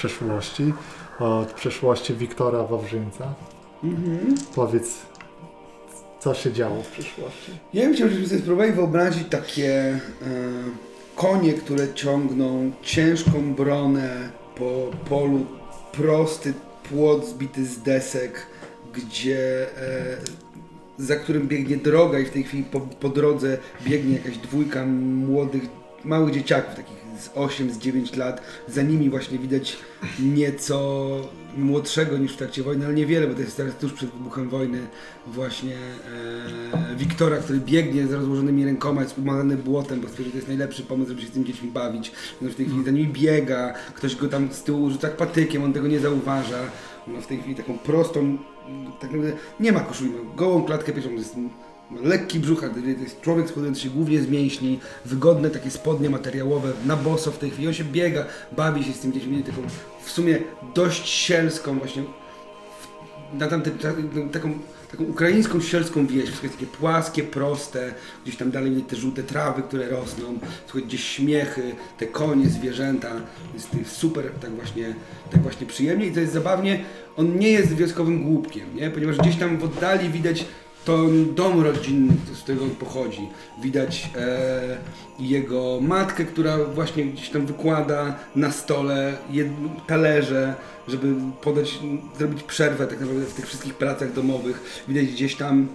przeszłości, od przeszłości Wiktora Wawrzyńca. Mhm. Powiedz, co się działo w przeszłości? Ja bym chciał, żebyśmy sobie spróbowali wyobrazić takie e, konie, które ciągną ciężką bronę po polu, prosty płot zbity z desek, gdzie e, za którym biegnie droga i w tej chwili po, po drodze biegnie jakaś dwójka młodych, małych dzieciaków, takich z 8, z 9 lat. Za nimi właśnie widać nieco młodszego niż w trakcie wojny, ale niewiele, bo to jest teraz tuż przed wybuchem wojny właśnie e, Wiktora, który biegnie z rozłożonymi rękoma, jest umalany błotem, bo stwierdził, że to jest najlepszy pomysł, żeby się z tymi dziećmi bawić. No w tej chwili za nimi biega, ktoś go tam z tyłu rzuca patykiem, on tego nie zauważa. Ma w tej chwili taką prostą, tak naprawdę nie ma koszuli, ma gołą klatkę piersiową, lekki brzuch, to jest człowiek składający się głównie z mięśni, wygodne takie spodnie materiałowe, na boso w tej chwili, on się biega, bawi się z tym dziećmi, taką w sumie dość sielską właśnie, na tamtym, taką, taką ukraińską sielską wieś, wszystko jest takie płaskie, proste, gdzieś tam dalej te żółte trawy, które rosną, słuchaj, gdzieś śmiechy, te konie, zwierzęta, jest super tak właśnie, tak właśnie przyjemnie. I to jest zabawnie, on nie jest wioskowym głupkiem, nie? ponieważ gdzieś tam w oddali widać to dom rodzinny, z on pochodzi. Widać e, jego matkę, która właśnie gdzieś tam wykłada na stole jed, talerze, żeby podać, zrobić przerwę tak naprawdę w tych wszystkich pracach domowych. Widać gdzieś tam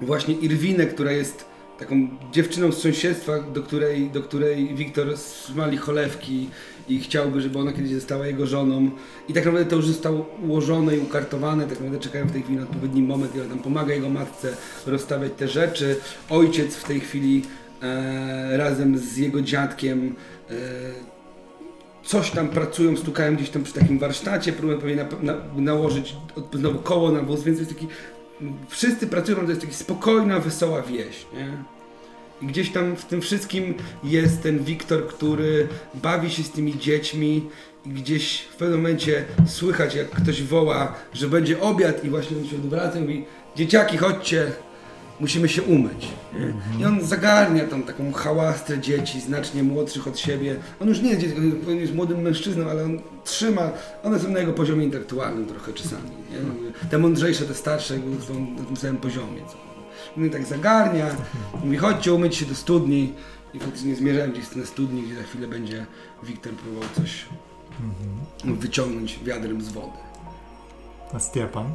właśnie Irwinę, która jest taką dziewczyną z sąsiedztwa, do której, do której Wiktor smali cholewki i chciałby, żeby ona kiedyś została jego żoną. I tak naprawdę to już zostało ułożone i ukartowane, tak naprawdę czekają w tej chwili na odpowiedni moment i on tam pomaga jego matce rozstawiać te rzeczy. Ojciec w tej chwili e, razem z jego dziadkiem e, coś tam pracują, stukają gdzieś tam przy takim warsztacie, próbują pewnie na, na, nałożyć znowu koło na wóz, więc jest taki wszyscy pracują, to jest taka spokojna, wesoła wieś, nie? I gdzieś tam w tym wszystkim jest ten Wiktor, który bawi się z tymi dziećmi i gdzieś w pewnym momencie słychać, jak ktoś woła, że będzie obiad i właśnie on się odwraca i mówi dzieciaki, chodźcie, musimy się umyć. I on zagarnia tą taką hałastrę dzieci, znacznie młodszych od siebie. On już nie jest dzieckiem, on jest młodym mężczyzną, ale on trzyma, one są na jego poziomie intelektualnym trochę czasami. Nie? Te mądrzejsze, te starsze są na tym samym poziomie. On tak zagarnia, mówi chodźcie umyć się do studni i faktycznie zmierzałem gdzieś na studni, gdzie za chwilę będzie Wiktor próbował coś wyciągnąć wiadrem z wody. A Stiepan?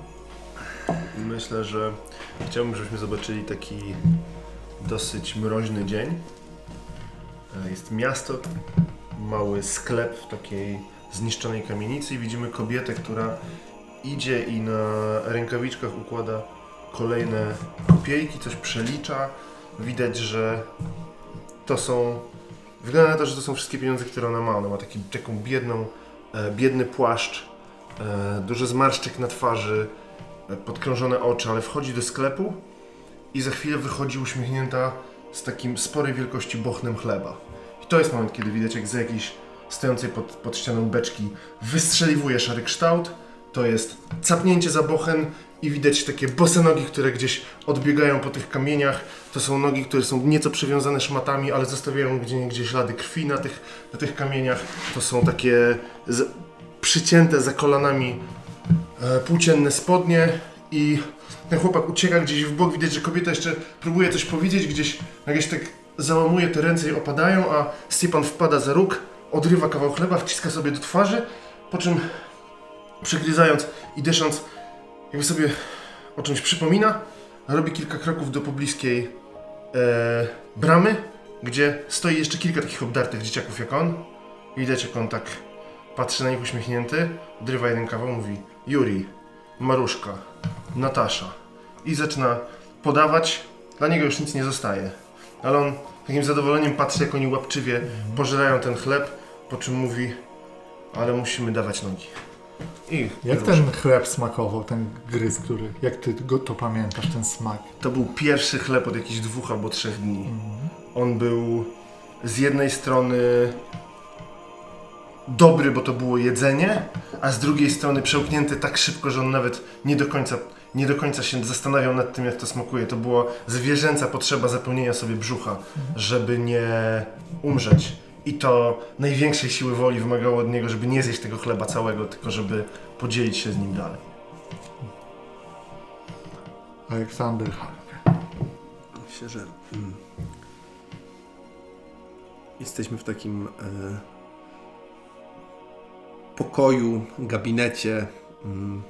Myślę, że chciałbym, żebyśmy zobaczyli taki dosyć mroźny dzień. E, Jest miasto, mały sklep w takiej zniszczonej kamienicy i widzimy kobietę, która idzie i na rękawiczkach układa kolejne kopiejki, coś przelicza. Widać, że to są... Wygląda na to, że to są wszystkie pieniądze, które ona ma. Ona ma taki, taką biedną, e, biedny płaszcz, e, dużo zmarszczek na twarzy, e, podkrążone oczy, ale wchodzi do sklepu i za chwilę wychodzi uśmiechnięta z takim sporej wielkości bochnem chleba. I to jest moment, kiedy widać, jak za jakiejś stojącej pod, pod ścianą beczki wystrzeliwuje szary kształt. To jest capnięcie za bochen i widać takie bose nogi, które gdzieś odbiegają po tych kamieniach. To są nogi, które są nieco przywiązane szmatami, ale zostawiają gdzie gdzieś ślady krwi na tych, na tych kamieniach. To są takie z, przycięte za kolanami e, płócienne spodnie i ten chłopak ucieka gdzieś w bok, widać, że kobieta jeszcze próbuje coś powiedzieć, gdzieś jakieś tak załamuje te ręce i opadają, a Stepan wpada za róg, odrywa kawał chleba, wciska sobie do twarzy, po czym przygryzając i dysząc, jakby sobie o czymś przypomina, robi kilka kroków do pobliskiej e, bramy, gdzie stoi jeszcze kilka takich obdartych dzieciaków jak on. Widać, jak on tak patrzy na nich uśmiechnięty, odrywa jeden kawał, mówi Juri, Maruszka, Natasza i zaczyna podawać. Dla niego już nic nie zostaje, ale on takim zadowoleniem patrzy, jak oni łapczywie pożerają ten chleb, po czym mówi, ale musimy dawać nogi. I Jak ten chleb smakował, ten gryz, który, jak ty go to pamiętasz, ten smak? To był pierwszy chleb od jakichś dwóch albo trzech dni. On był z jednej strony dobry, bo to było jedzenie, a z drugiej strony przełknięty tak szybko, że on nawet nie do końca, nie do końca się zastanawiał nad tym, jak to smakuje. To była zwierzęca potrzeba zapełnienia sobie brzucha, żeby nie umrzeć. I to największej siły woli wymagało od niego, żeby nie zjeść tego chleba całego, tylko żeby podzielić się z nim dalej. Aleksander Halke. Myślę, że mm, jesteśmy w takim e, pokoju, gabinecie. Mm,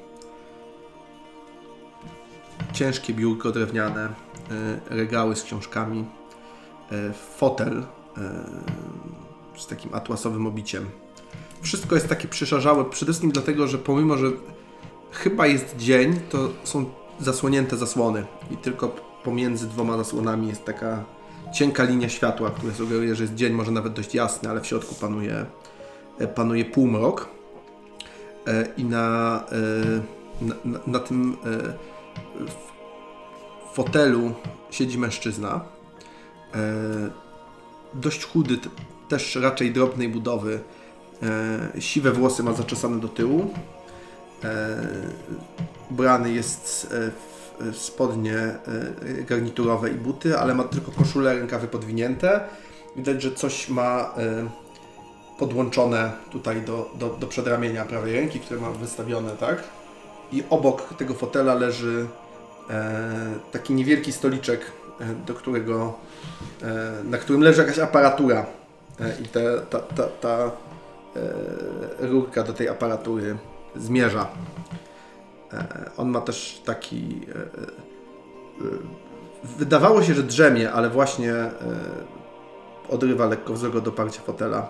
ciężkie biurko drewniane, e, regały z książkami, e, fotel e, z takim atłasowym obiciem. Wszystko jest takie przyszarzałe, przede wszystkim dlatego, że pomimo, że chyba jest dzień, to są zasłonięte zasłony i tylko pomiędzy dwoma zasłonami jest taka cienka linia światła, która sugeruje, że jest dzień, może nawet dość jasny, ale w środku panuje, e, panuje półmrok. E, I na, e, na, na, na tym fotelu siedzi mężczyzna. Dość chudy, też raczej drobnej budowy. E, Siwe włosy ma zaczesane do tyłu. E, Ubrany jest e, w- spodnie e, garniturowe i buty, ale ma tylko koszulę, rękawy podwinięte. Widać, że coś ma e, podłączone tutaj do, do, do przedramienia prawej ręki, które ma wystawione, tak? I obok tego fotela leży taki niewielki stoliczek, do którego, na którym leży jakaś aparatura. E, I te, ta, ta, ta e, rurka do tej aparatury zmierza. E, On ma też taki. Wydawało się, że drzemie, ale właśnie odrywa lekko wzrok od oparcia fotela.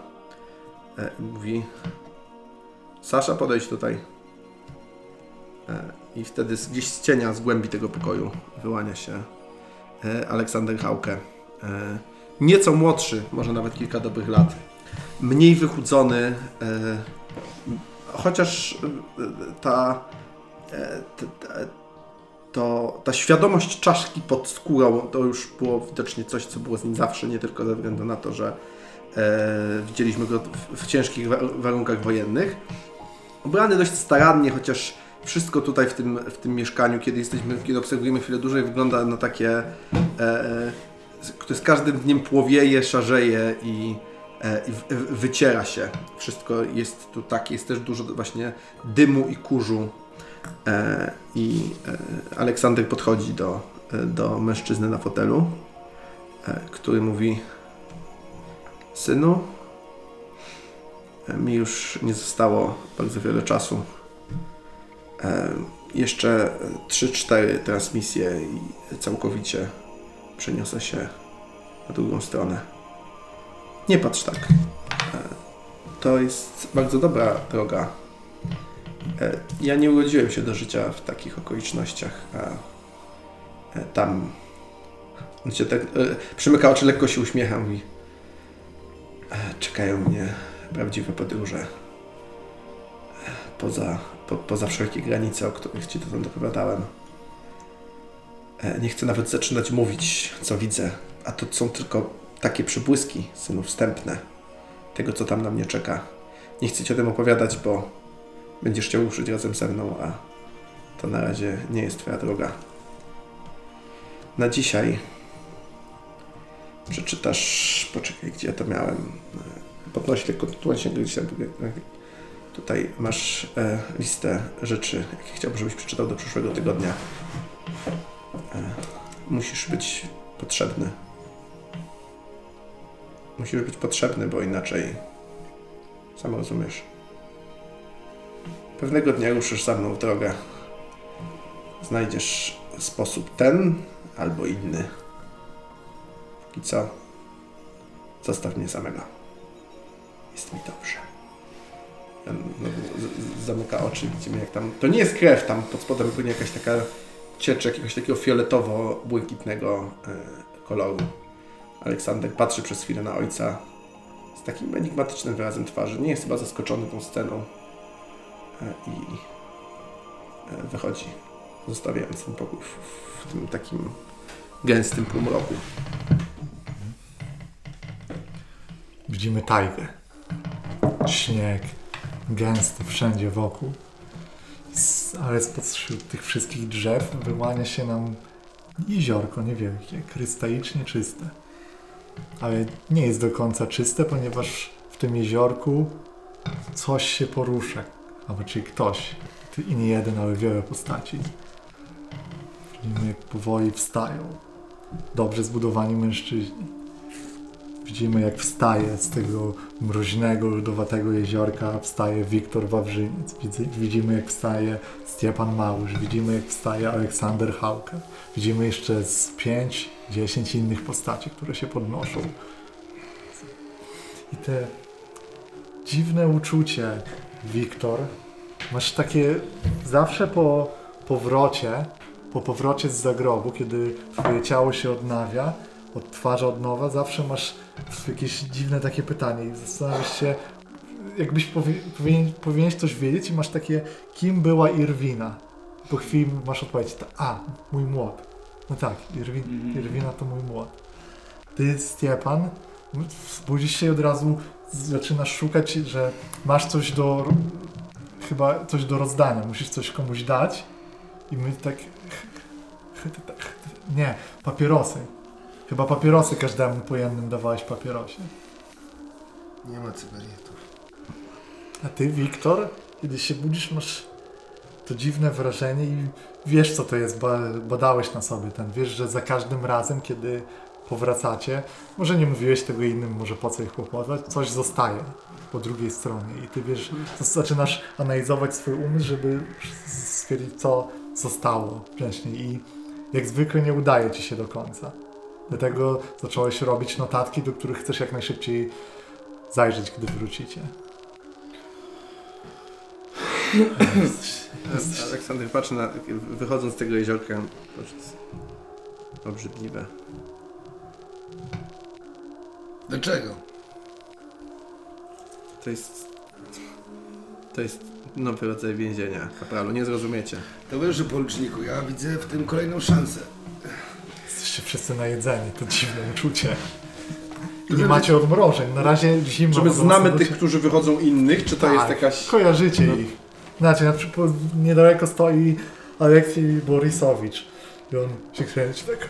Mówi: Sasza, podejdź tutaj. I wtedy gdzieś z cienia, z głębi tego pokoju wyłania się Aleksander Hauke. Nieco młodszy, może nawet kilka dobrych lat. Mniej wychudzony, e, chociaż e, ta e, to ta świadomość czaszki pod skórą to już było widocznie coś, co było z nim zawsze, nie tylko ze względu na to, że widzieliśmy go w, ciężkich wa- warunkach wojennych. Ubrany dość starannie, chociaż wszystko tutaj w tym, w tym mieszkaniu, kiedy jesteśmy, kiedy obserwujemy chwilę dłużej, wygląda na takie, e, które z każdym dniem płowieje, szarzeje i, e, wyciera się. Wszystko jest tu takie, jest też dużo właśnie dymu i kurzu. E, I e, Aleksander podchodzi do, do mężczyzny na fotelu, który mówi: Synu, mi już nie zostało bardzo wiele czasu. Jeszcze 3-4 transmisje i całkowicie przeniosę się na drugą stronę. Nie patrz tak. E, to jest bardzo dobra droga. E, Ja nie urodziłem się do życia w takich okolicznościach, a e, tam on się tak przymyka oczy, lekko się uśmiecha, e, czekają mnie prawdziwe podróże poza, po, poza wszelkie granice, o których Ci dotąd opowiadałem. E, Nie chcę nawet zaczynać mówić, co widzę, a to są tylko takie przybłyski, synu, wstępne tego, co tam na mnie czeka. Nie chcę Ci o tym opowiadać, bo będziesz chciał ruszyć razem ze mną, a to na razie nie jest Twoja droga. Na dzisiaj przeczytasz, poczekaj, gdzie ja to miałem. E, Podnosi gdzieś tam. Tutaj masz e, listę rzeczy, jakie chciałbym, żebyś przeczytał do przyszłego tygodnia. E, musisz być potrzebny. Musisz być potrzebny, bo inaczej sam rozumiesz. Pewnego dnia ruszysz za mną w drogę. Znajdziesz sposób ten albo inny. I co? Zostaw mnie samego. Jest mi dobrze. On, no, z- zamyka oczy, widzimy jak tam... To nie jest krew, tam pod spodem płynie jakaś taka ciecz jakiegoś takiego fioletowo-błękitnego e, koloru. Aleksander patrzy przez chwilę na ojca z takim enigmatycznym wyrazem twarzy. Nie jest chyba zaskoczony tą sceną e, i e, wychodzi, zostawiając ten pokój w, w tym takim gęstym półmroku. Widzimy tajgę. Śnieg gęsty wszędzie wokół. Ale spośród tych wszystkich drzew wyłania się nam jeziorko niewielkie, krystalicznie czyste. ale nie jest do końca czyste, ponieważ w tym jeziorku coś się porusza. Albo czyli ktoś. I nie jeden, ale wiele postaci. Jak powoli wstają. Dobrze zbudowani mężczyźni. Widzimy, jak wstaje z tego mroźnego, lodowatego jeziorka, wstaje Wiktor Wawrzyniec. Widzimy, jak wstaje Stiepan Małysz. Widzimy, jak wstaje Aleksander Hałka. Widzimy jeszcze z 5-10 innych postaci, które się podnoszą. I te dziwne uczucie, Wiktor, masz takie zawsze po powrocie, po powrocie z zagrobu, kiedy twoje ciało się odnawia, odtwarza od nowa, zawsze masz jakieś dziwne takie pytanie i zastanawiasz się, jakbyś powie, powinien, powinieneś coś wiedzieć i masz takie, kim była Irwina? Po chwili masz odpowiedź, ta- a, mój młot. No tak, Irwin, Mhm. Irwina to mój młot. Ty, Stiepan, budzisz się i od razu zaczynasz szukać, że masz coś do, chyba coś do rozdania, musisz coś komuś dać i my tak, nie, papierosy. Chyba papierosy każdemu po jednym dawałeś papierosie. Nie ma cygaretów. A ty, Wiktor, kiedy się budzisz, masz to dziwne wrażenie i wiesz, co to jest, ba badałeś na sobie ten, wiesz, że za każdym razem, kiedy powracacie, może nie mówiłeś tego innym, może po co ich kłopotać, coś zostaje po drugiej stronie i ty wiesz, to zaczynasz analizować swój umysł, żeby stwierdzić, co zostało wcześniej i jak zwykle nie udaje ci się do końca. Dlatego zacząłeś robić notatki, do których chcesz jak najszybciej zajrzeć, gdy wrócicie. Aleksander patrzy na, wychodząc z tego jeziorka, to obrzydliwe. Dlaczego? To jest, to jest nowy rodzaj więzienia, kapralu, nie zrozumiecie. Towarzyszu poruczniku, ja widzę w tym kolejną szansę. Jesteście wszyscy najedzeni, to dziwne uczucie. I nie macie odmrożeń, na razie zimno. Czy my znamy tych, którzy wychodzą innych, czy to jest Tak, jakaś... Kojarzycie No. ich. Znacie, na przykład niedaleko stoi Aleksiej Borisowicz. I on się kręci tak.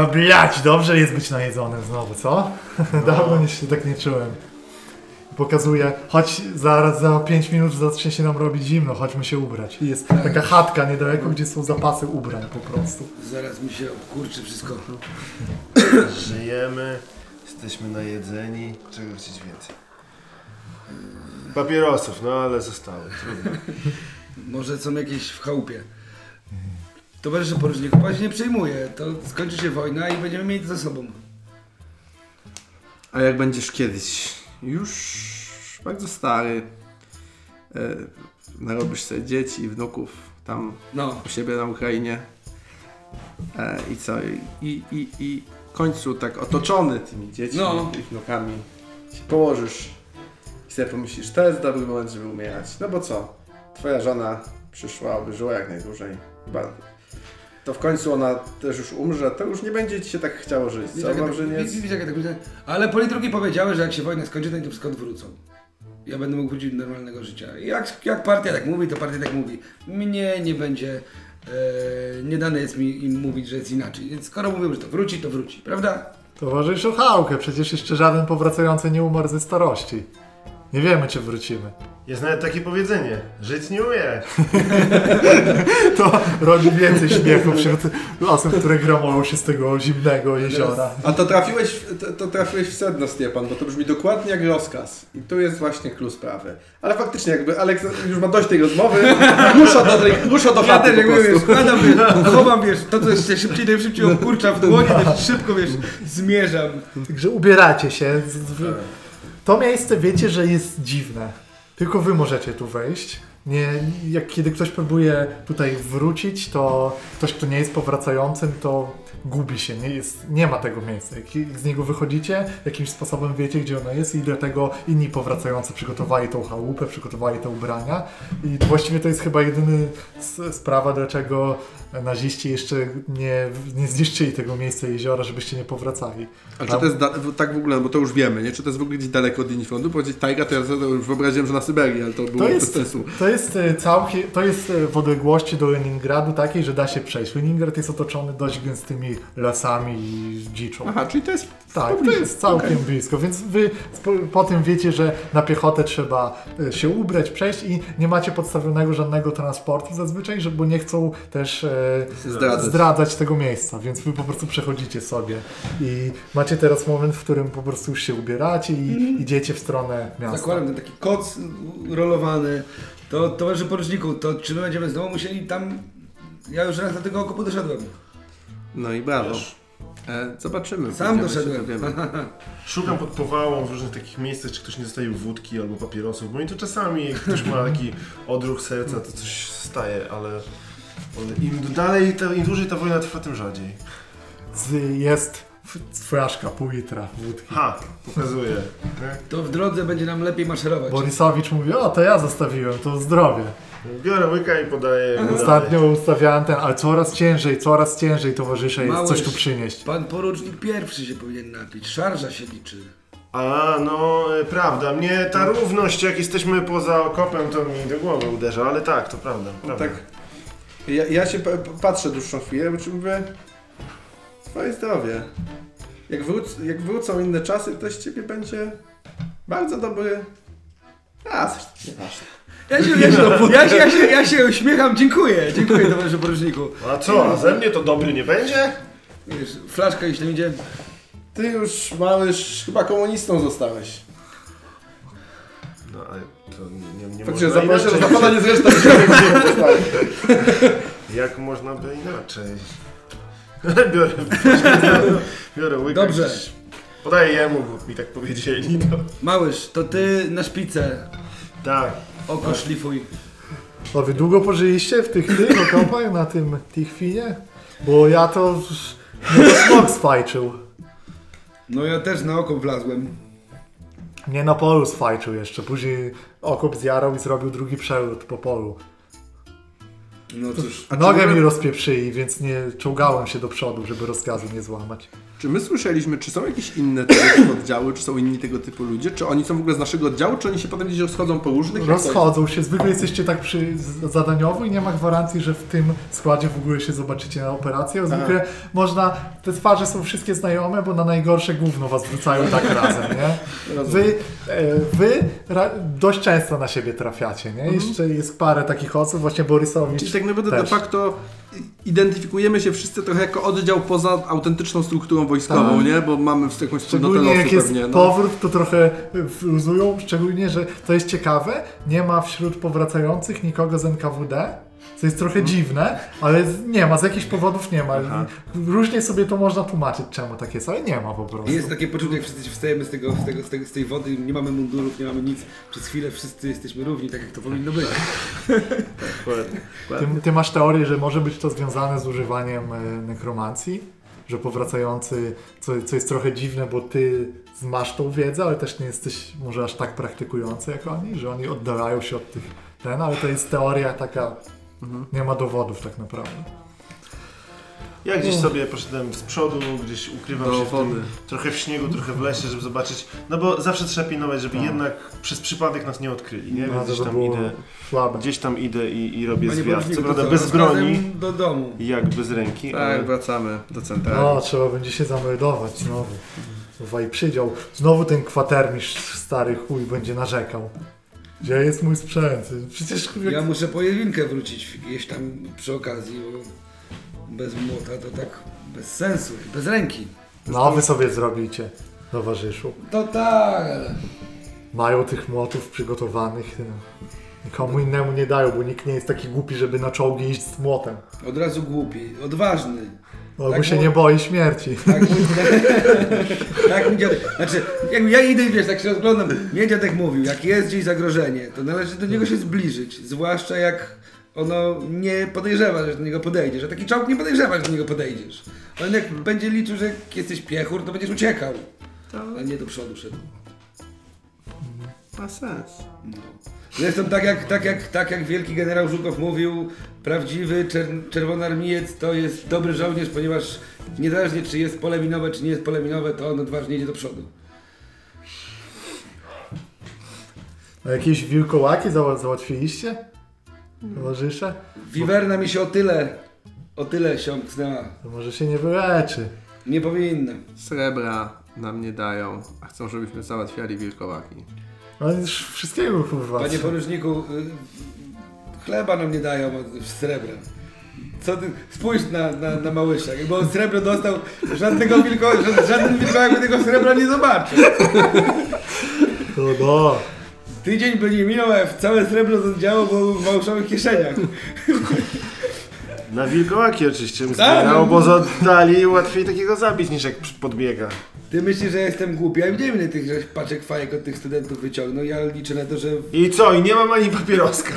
A blać, dobrze jest być najedzonym znowu, co? Dawno nie się tak nie czułem. Pokazuje, chodź, zaraz za 5 minut zacznie się nam robić zimno, chodźmy się ubrać. I jest taka chatka niedaleko, gdzie są zapasy ubrań po prostu. Zaraz mi się obkurczy wszystko. Żyjemy, jesteśmy najedzeni. Czego chcieć więcej? Papierosów, no ale zostały. Trudno. Może są jakieś w chałupie. Towarzysze poruczniku, pan się nie przejmuje. To skończy się wojna i będziemy mieć ze sobą. A jak będziesz kiedyś już bardzo stary, e, narobisz sobie dzieci wnuków tam No, u siebie na Ukrainie e, i co, i, i, i w końcu tak otoczony tymi dziećmi No. i wnukami się położysz i sobie pomyślisz, to jest dobry moment, żeby umierać. No bo co, twoja żona przyszła, aby żyła jak najdłużej. Chyba to w końcu ona też już umrze, to już nie będzie ci się tak chciało żyć. widzisz, Co, jak ja tak, Wawrzyniec? widzisz, widzisz, jak ja tak. Ale politruki powiedziały, że jak się wojna skończy, to oni tu skąd wrócą. Ja będę mógł wrócić do normalnego życia. I Jak, jak partia tak mówi, to partia tak mówi. Mnie nie będzie, e, nie dane jest mi im mówić, że jest inaczej. Więc skoro mówią, że to wróci, to wróci, prawda? Towarzyszu Hałkę, przecież jeszcze żaden powracający nie umarł ze starości. Nie wiemy, czy wrócimy. Jest nawet takie powiedzenie, żyć nie umie. To rodzi więcej śmiechu wśród osób, które gramolą się z tego zimnego jeziora. A to trafiłeś, w- to, to trafiłeś w sedno, Stefan, bo to brzmi dokładnie jak rozkaz. I tu jest właśnie klucz sprawy. Ale faktycznie, jakby Aleks już ma dość tej rozmowy, rusza do, rusza do Ja chaty też po jak prostu. wiesz, składam, wiesz, chowam, wiesz, to co się szybciej, najszybciej obkurcza w dłonie, wiesz, szybko, wiesz, zmierzam. Także ubieracie się. Z- z- To miejsce wiecie, że jest dziwne. Tylko wy możecie tu wejść. Nie, jak kiedy ktoś próbuje tutaj wrócić, to ktoś, kto nie jest powracającym, to gubi się, nie, jest, nie ma tego miejsca. Jak z niego wychodzicie, jakimś sposobem wiecie, gdzie ono jest i dlatego inni powracający przygotowali tą chałupę, przygotowali te ubrania i właściwie to jest chyba jedyny s- sprawa, dlaczego naziści jeszcze nie, nie zniszczyli tego miejsca jeziora, żebyście nie powracali. A czy to jest tak w ogóle, bo to już wiemy, nie? Czy to jest w ogóle gdzieś daleko od linii frontu? Powiedzieć tajga, to ja sobie już wyobraziłem, że na Syberii, ale to było To bez sensu. to jest e, całkiem, to jest e, w odległości do Leningradu takiej, że da się przejść. Leningrad jest otoczony dość gęstymi tymi lasami i dziczą. Aha, czyli to jest Tak, to jest całkiem Okej. blisko, więc wy po, tym wiecie, że na piechotę trzeba e, się ubrać, przejść i nie macie podstawionego żadnego transportu zazwyczaj, bo nie chcą też Zdradzać. zdradzać tego miejsca, więc wy po prostu przechodzicie sobie i macie teraz moment, w którym po prostu już się ubieracie i idziecie w stronę miasta. Zakładam ten taki koc rolowany. To towarzyszy poruczniku, to czy my będziemy znowu musieli tam... Ja już raz do tego okupu doszedłem. No i brawo. E, zobaczymy. Sam doszedłem. Szukam pod powałą w różnych takich miejscach, czy ktoś nie zostawił wódki albo papierosów, bo mi to czasami, jak ktoś ma taki odruch serca, to coś staje, ale im dalej, to, im dłużej ta wojna trwa, tym rzadziej. Z, jest f- fraszka, pół litra wódki. Ha, pokazuje. nie? To w drodze będzie nam lepiej maszerować. Borisowicz mówi, o to ja zostawiłem, to zdrowie. Biorę łyka i podaję. mu Ostatnio ustawiałem ten, ale coraz ciężej, coraz ciężej towarzysze jest coś tu przynieść. Pan porucznik pierwszy się powinien napić. Szarża się liczy. A, no, e, prawda. Mnie ta równość, jak jesteśmy poza okopem, to mi do głowy uderza, ale tak, to prawda. No prawda. tak. Ja, ja się pa- patrzę dłuższą chwilę, bo mówię, twoje zdrowie. Jak, wróc, jak wrócą inne czasy, to z ciebie będzie bardzo dobry... A, coś nieważne. Ja się, ja, się, ja, się, ja, się, ja się uśmiecham, dziękuję, dziękuję towarzyszu poruczniku. A co, a ze mnie to dobry nie będzie? Wiesz, flaszka jeśli idzie. Ty już małyż chyba komunistą zostałeś. No, ale to nie, nie Faktycznie można zapraszam, że inaczej. na pana nie zresztą. Jak można by inaczej? biorę, biorę łyka. Dobrze. gdzieś- Podaję jemu, bo mi tak powiedzieli. No. Małyż, to ty na szpicę. Tak. Oko szlifuj. O, wy długo pożyliście w tych tych okopach, na tym Tichwinie? Bo ja to... No to smok sfajczył. No ja też na oko wlazłem. Nie na polu sfajczył jeszcze, później okop zjarał i zrobił drugi przewrót po polu. No cóż. A Nogę my- mi rozpieprzyli, więc nie czołgałem się do przodu, żeby rozkazu nie złamać. Czy my słyszeliśmy, czy są jakieś inne tego typu oddziały, czy są inni tego typu ludzie? Czy oni są w ogóle z naszego oddziału, czy oni się potem gdzieś rozchodzą po różnych? Rozchodzą się, zwykle jesteście tak przy zadaniowo i nie ma gwarancji, że w tym składzie w ogóle się zobaczycie na operację. Zwykle można, te twarze są wszystkie znajome, bo na najgorsze gówno was wrzucają tak razem, nie? Wy, e, wy ra, dość często na siebie trafiacie, nie? Jeszcze jest parę takich osób, właśnie Borysowicz Czyli tak naprawdę de też. facto identyfikujemy się wszyscy trochę jako oddział poza autentyczną strukturą wojskową, Tak. nie? Bo mamy jakąś Szczególnie jak jest pewnie. No. powrót, to trochę luzują, szczególnie, że to jest ciekawe, nie ma wśród powracających nikogo z NKWD, co jest trochę dziwne, ale nie ma, z jakichś powodów nie ma. Aha. Różnie sobie to można tłumaczyć, czemu tak jest, ale nie ma po prostu. Jest takie poczucie, jak wszyscy wstajemy z, tego, z, tego, z, tego, z tej wody, nie mamy mundurów, nie mamy nic. Przez chwilę wszyscy jesteśmy równi, tak jak to powinno być. Ty, ty masz teorię, że może być to związane z używaniem e, nekromancji? Że powracający, co, co jest trochę dziwne, bo ty masz tą wiedzę, ale też nie jesteś może aż tak praktykujący jak oni, że oni oddalają się od tych ten, ale to jest teoria taka, nie ma dowodów tak naprawdę. Ja gdzieś sobie poszedłem z przodu, gdzieś ukrywam Do się w wody. tym, trochę w śniegu, trochę w lesie, żeby zobaczyć. No bo zawsze trzeba pilnować, żeby No. jednak przez przypadek nas nie odkryli, nie? No, Więc gdzieś tam idę, słabe. gdzieś tam idę i, i robię Panie zwiat. Co to prawda bez broni, do domu. jak bez ręki, Tak, ale wracamy do centrali. No, trzeba będzie się zameldować znowu. Kurwa, i przydział. Znowu ten kwatermistrz stary chuj będzie narzekał. Gdzie jest mój sprzęt? Przecież Ja muszę po jedynkę wrócić gdzieś tam przy okazji, bo bez młota to tak bez sensu, bez ręki. nowy sobie zrobicie, towarzyszu. To tak, ale... Mają tych młotów przygotowanych. no. Nikomu innemu nie dają, bo nikt nie jest taki głupi, żeby na czołgi iść z młotem. Od razu głupi, odważny. Albo Tak się nie boi śmierci. Tak mój, tak mój dziadek. Znaczy, jak ja idę i wiesz, tak się rozglądam, mnie dziadek mówił, jak jest gdzieś zagrożenie, to należy do niego się zbliżyć. Zwłaszcza jak ono nie podejrzewa, że do niego podejdziesz. Że taki czołg nie podejrzewa, że do niego podejdziesz. On jak będzie liczył, że jak jesteś piechur, to będziesz uciekał. A nie do przodu szedł. Ma sens. No. Zresztą tak jak, tak, jak, tak jak wielki generał Żukow mówił, prawdziwy czer czerwonarmiec to jest dobry żołnierz, ponieważ niezależnie czy jest pole minowe, czy nie jest pole minowe, to on odważnie idzie do przodu. A jakieś wilkołaki zała- załatwiliście? Towarzysze? Wiwerna mi się o tyle O tyle siąknęła. To może się nie wyleczy. Nie powinna. Srebra nam nie dają, a chcą, żebyśmy załatwiali wilkołaki. No już wszystkiego kurwa. Panie poruczniku, y, chleba nam nie dają srebra. Co ty, spójrz na, na, na Małysia, jakby on srebro dostał, żadnego wilko, ża- żaden wilkołak by tego srebra nie zobaczył. To no. Tydzień by nie minął, a całe srebro to działo było w małżowych kieszeniach. Na wilkołaki oczywiście bym Tak, zbierał, bo z oddali łatwiej takiego zabić niż jak podbiega. Ty myślisz, że ja jestem głupi? Ja widziałem ile tych żeś paczek fajek od tych studentów wyciągnął. Ja liczę na to, że I co? I nie mam ani papieroska.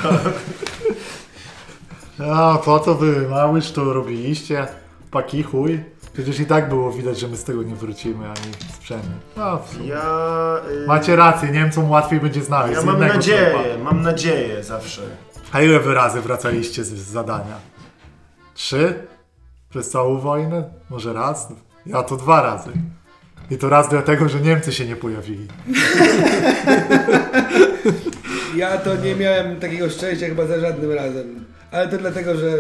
A po co wy małyż to robiliście? Paki chuj. Przecież i tak było widać, że my z tego nie wrócimy ani sprzętu. No, w sumie. Ja... y, Macie rację, Niemcom łatwiej będzie znaleźć. Ja z mam innego nadzieję, sklepa. mam nadzieję zawsze. A ile wy razy wracaliście z, z zadania? Trzy? Przez całą wojnę? Może raz? Ja to dwa razy. I to raz dlatego, że Niemcy się nie pojawili. ja to nie miałem takiego szczęścia chyba za żadnym razem. Ale to dlatego, że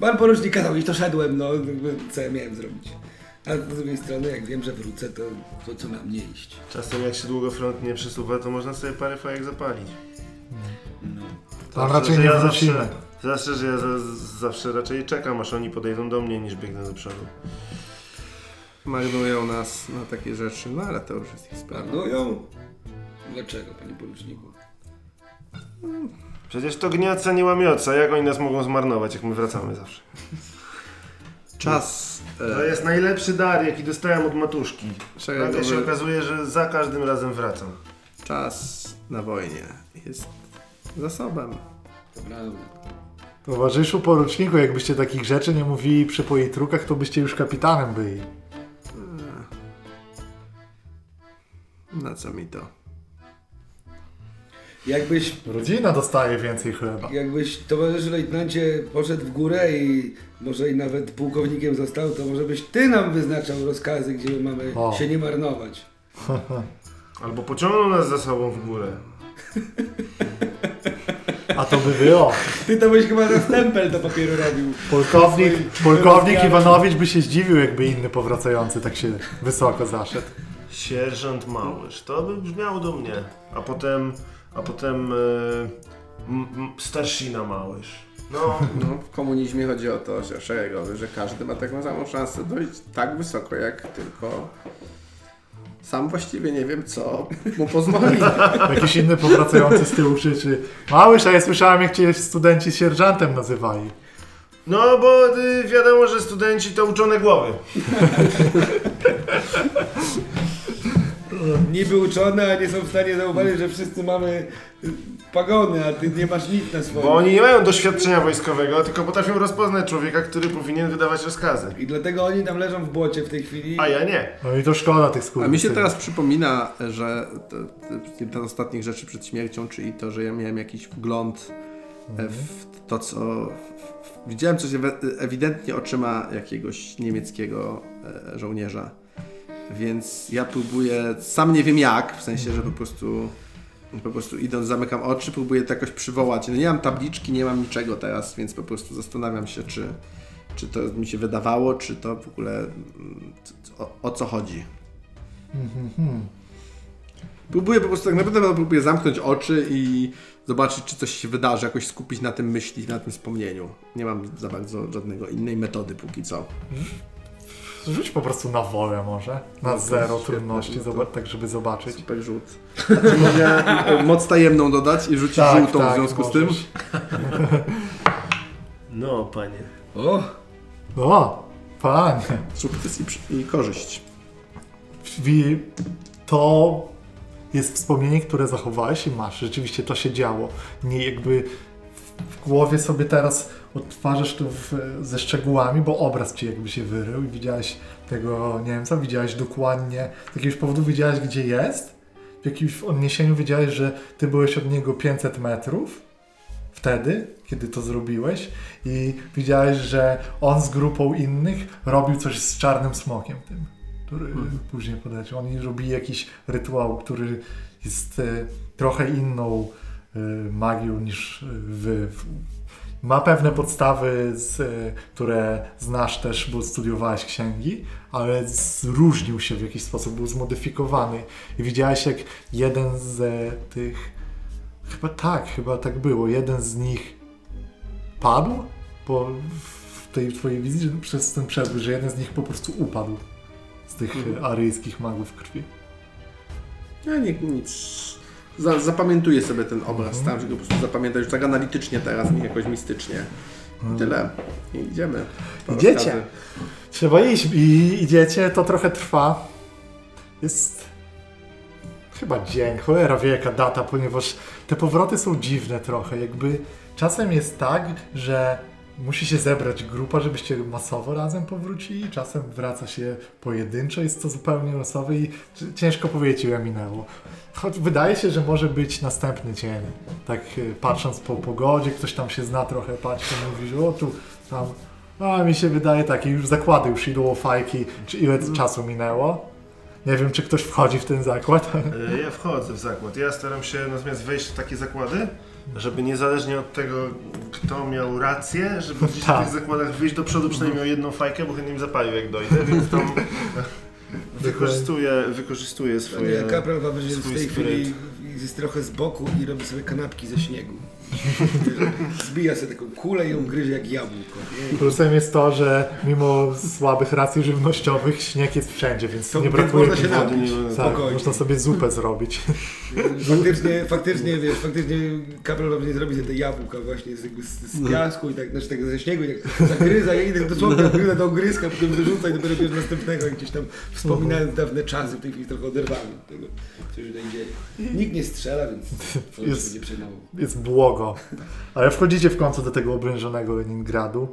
pan porucznik kazał i to szedłem, no co ja miałem zrobić. A z drugiej strony, jak wiem, że wrócę, to, to co mam nie iść. Czasem jak się długo front nie przesuwa, to można sobie parę fajek zapalić. No. Tam Zawsze, raczej nie ja wrócimy. zawsze, zawsze, że ja za, zawsze raczej czekam, aż oni podejdą do mnie, niż biegnę do przodu. Marnują nas na takie rzeczy, no ale to już jest ich sprawa. Marnują? Dlaczego, panie poruczniku? Przecież to gniaca nie łamioca, jak oni nas mogą zmarnować, jak my wracamy zawsze. Czas To e, jest najlepszy dar, jaki dostałem od matuszki. Nagle się okazuje, że za każdym razem wracam. czas na wojnie jest zasobem. To prawda. Towarzyszu poruczniku, jakbyście takich rzeczy nie mówili przy politrukach, to byście już kapitanem byli. Na co mi to? Jakbyś, Rodzina dostaje więcej chleba. jakbyś towarzyszu lejtnancie poszedł w górę i może i nawet pułkownikiem został, to może byś ty nam wyznaczał rozkazy, gdzie my mamy O. się nie marnować. Albo pociągną nas za sobą w górę. A to by było. Ty to byś chyba na stempel do papieru robił. Polkownik, polkownik. Iwanowicz by się zdziwił, jakby inny powracający tak się wysoko zaszedł. Sierżant Małysz, to by brzmiało do mnie. A potem, a potem e, m, m, starszina Małysz. No, No, w komunizmie chodzi o to, że szeregowy, że każdy ma taką samą szansę dojść tak wysoko, jak tylko sam właściwie nie wiem, co mu pozwoli. Jakiś inny powracający z tyłu krzyczy Małysz, a ja słyszałem, jak cię studenci sierżantem nazywali. no bo y, wiadomo, że studenci to uczone głowy. Niby uczone, a nie są w stanie zauważyć, że wszyscy mamy y, pagony, a ty nie masz nic na swoim. Bo oni nie mają doświadczenia wojskowego, tylko potrafią rozpoznać człowieka, który powinien wydawać rozkazy. I dlatego oni tam leżą w błocie w tej chwili. A ja nie. No i to szkoda tych skór. A mi się teraz przypomina, że jedna z ostatnich rzeczy przed śmiercią, czyli to, że ja miałem jakiś wgląd e, w to, co. Widziałem coś ewidentnie oczyma jakiegoś niemieckiego e, żołnierza. Więc ja próbuję, sam nie wiem jak, w sensie, że po prostu po prostu idąc zamykam oczy, próbuję to jakoś przywołać. No nie mam tabliczki, nie mam niczego teraz, więc po prostu zastanawiam się, czy, czy to mi się wydawało, czy to w ogóle mm, o, o co chodzi. Próbuję po prostu tak naprawdę próbuję zamknąć oczy i zobaczyć, czy coś się wydarzy, jakoś skupić na tym myśli, na tym wspomnieniu. Nie mam za bardzo żadnego innej metody póki co. Rzuć po prostu na wolę może. Na No zero trudności, no to- tak żeby zobaczyć. Super rzut. Mogę e, moc tajemną dodać i rzucić żółtą w związku z tym? możesz. No, panie. O! O, panie. Sukces i, przy- i korzyść. To jest wspomnienie, które zachowałeś i masz. Rzeczywiście to się działo. Nie jakby w głowie sobie teraz odtwarzasz to w, ze szczegółami, bo obraz ci jakby się wyrył i widziałeś tego Niemca, widziałeś dokładnie, z jakiegoś powodu wiedziałeś, gdzie jest. W jakimś odniesieniu wiedziałeś, że ty byłeś od niego 500 metrów wtedy, kiedy to zrobiłeś i widziałeś, że on z grupą innych robił coś z czarnym smokiem tym, który później podać. Oni robili jakiś rytuał, który jest e, trochę inną e, magią niż wy. W- ma pewne podstawy, z, y, które znasz też, bo studiowałeś księgi, ale zróżnił się w jakiś sposób, był zmodyfikowany. I widziałeś, jak jeden z e, tych, chyba tak, chyba tak było, jeden z nich padł po, w tej twojej wizji, przez ten przebój, że jeden z nich po prostu upadł z tych Mhm. e, aryjskich magów krwi. Ja nie, nic. Za, zapamiętuję sobie ten obraz, Mhm. staram się go po prostu zapamiętać już tak analitycznie teraz, nie jakoś mistycznie. I tyle. I idziemy. Po Idziecie. rozkazy. Trzeba iść i idziecie, to trochę trwa. Jest chyba dzień, cholera wie jaka data, ponieważ te powroty są dziwne trochę. Jakby czasem jest tak, że musi się zebrać grupa, żebyście masowo razem powrócili, czasem wraca się pojedynczo, jest to zupełnie losowe i ciężko powiedzieć ile minęło. Choć wydaje się, że może być następny dzień. Tak y, patrząc po pogodzie, ktoś tam się zna trochę, patrzy, mówi, że o tu, tam a mi się wydaje tak, i już zakłady już idą o fajki, czy ile czasu minęło. Nie wiem, czy ktoś wchodzi w ten zakład. E, Ja wchodzę w zakład. Ja staram się natomiast wejść w takie zakłady, żeby niezależnie od tego, kto miał rację, żeby gdzieś Tak. w tych zakładach wyjść do przodu przynajmniej o jedną fajkę, bo chętnie im zapalił jak dojdę, więc tam wykorzystuję, wykorzystuję swoje... Nie, Kapral Wawrzyk w swój tej spiryt. chwili jest trochę z boku i robi sobie kanapki ze śniegu. Zbija sobie taką kulę i ją gryzie jak jabłko. nie? Plusem jest to, że mimo słabych racji żywnościowych śnieg jest wszędzie, więc To nie więc brakuje można się napić. Tak, można sobie zupę zrobić. Faktycznie, faktycznie, wiesz, faktycznie Kapral Wawrzyk zrobi sobie te jabłka właśnie z, z, z piasku i tak, znaczy tego ze śniegu i tak zagryza, ja idę dosłownie gryzę tą gryzkę, potem wyrzuca i dopiero bierze następnego i gdzieś tam wspominając dawne czasy, w tej chwili trochę oderwany od tego, co się tutaj dzieje. Nikt nie strzela, więc to Jest- nie przejmował. Jest błogo. Ale wchodzicie w końcu do tego obrężonego Leningradu.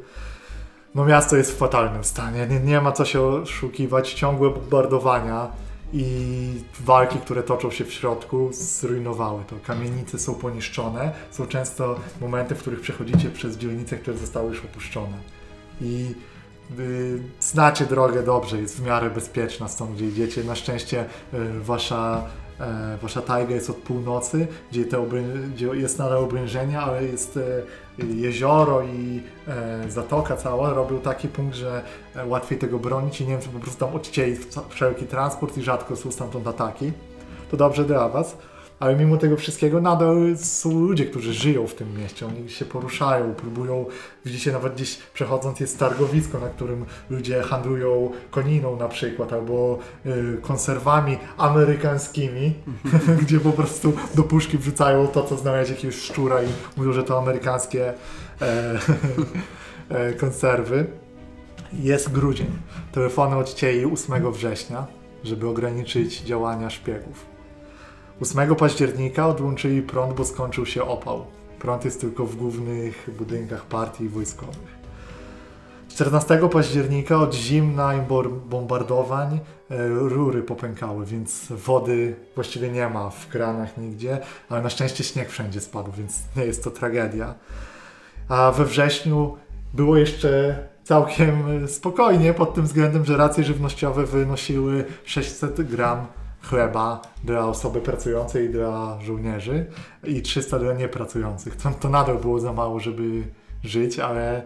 No miasto jest w fatalnym stanie. Nie, nie ma co się oszukiwać. Ciągłe bombardowania i walki, które toczą się w środku, zrujnowały to. Kamienice są poniszczone. Są często momenty, w których przechodzicie przez dzielnice, które zostały już opuszczone. I y, znacie drogę dobrze, jest w miarę bezpieczna stąd, gdzie idziecie. Na szczęście y, wasza, wasza tajga jest od północy, gdzie, te gdzie jest nadal obrężenie, ale jest e, jezioro i e, zatoka cała robią taki punkt, że e, łatwiej tego bronić i Niemcy po prostu tam odcięli wszelki transport i rzadko są stamtąd ataki. To dobrze dla was. Ale mimo tego wszystkiego nadal są ludzie, którzy żyją w tym mieście. Oni się poruszają, próbują. Widzicie, nawet gdzieś przechodząc jest targowisko, na którym ludzie handlują koniną na przykład, albo y, konserwami amerykańskimi, gdzie po prostu do puszki wrzucają to, co znaleźć jakiegoś szczura i mówią, że to amerykańskie e, e, konserwy. Jest grudzień. Telefony odcięli 8 września, żeby ograniczyć działania szpiegów. 8 października odłączyli prąd, bo skończył się opał. Prąd jest tylko w głównych budynkach partii wojskowych. 14 października od zimna i bombardowań e, rury popękały, więc wody właściwie nie ma w kranach nigdzie, ale na szczęście śnieg wszędzie spadł, więc nie jest to tragedia. A we wrześniu było jeszcze całkiem spokojnie pod tym względem, że racje żywnościowe wynosiły 600 gram chleba dla osoby pracującej i dla żołnierzy i 300 dla niepracujących. To, to nadal było za mało, żeby żyć, ale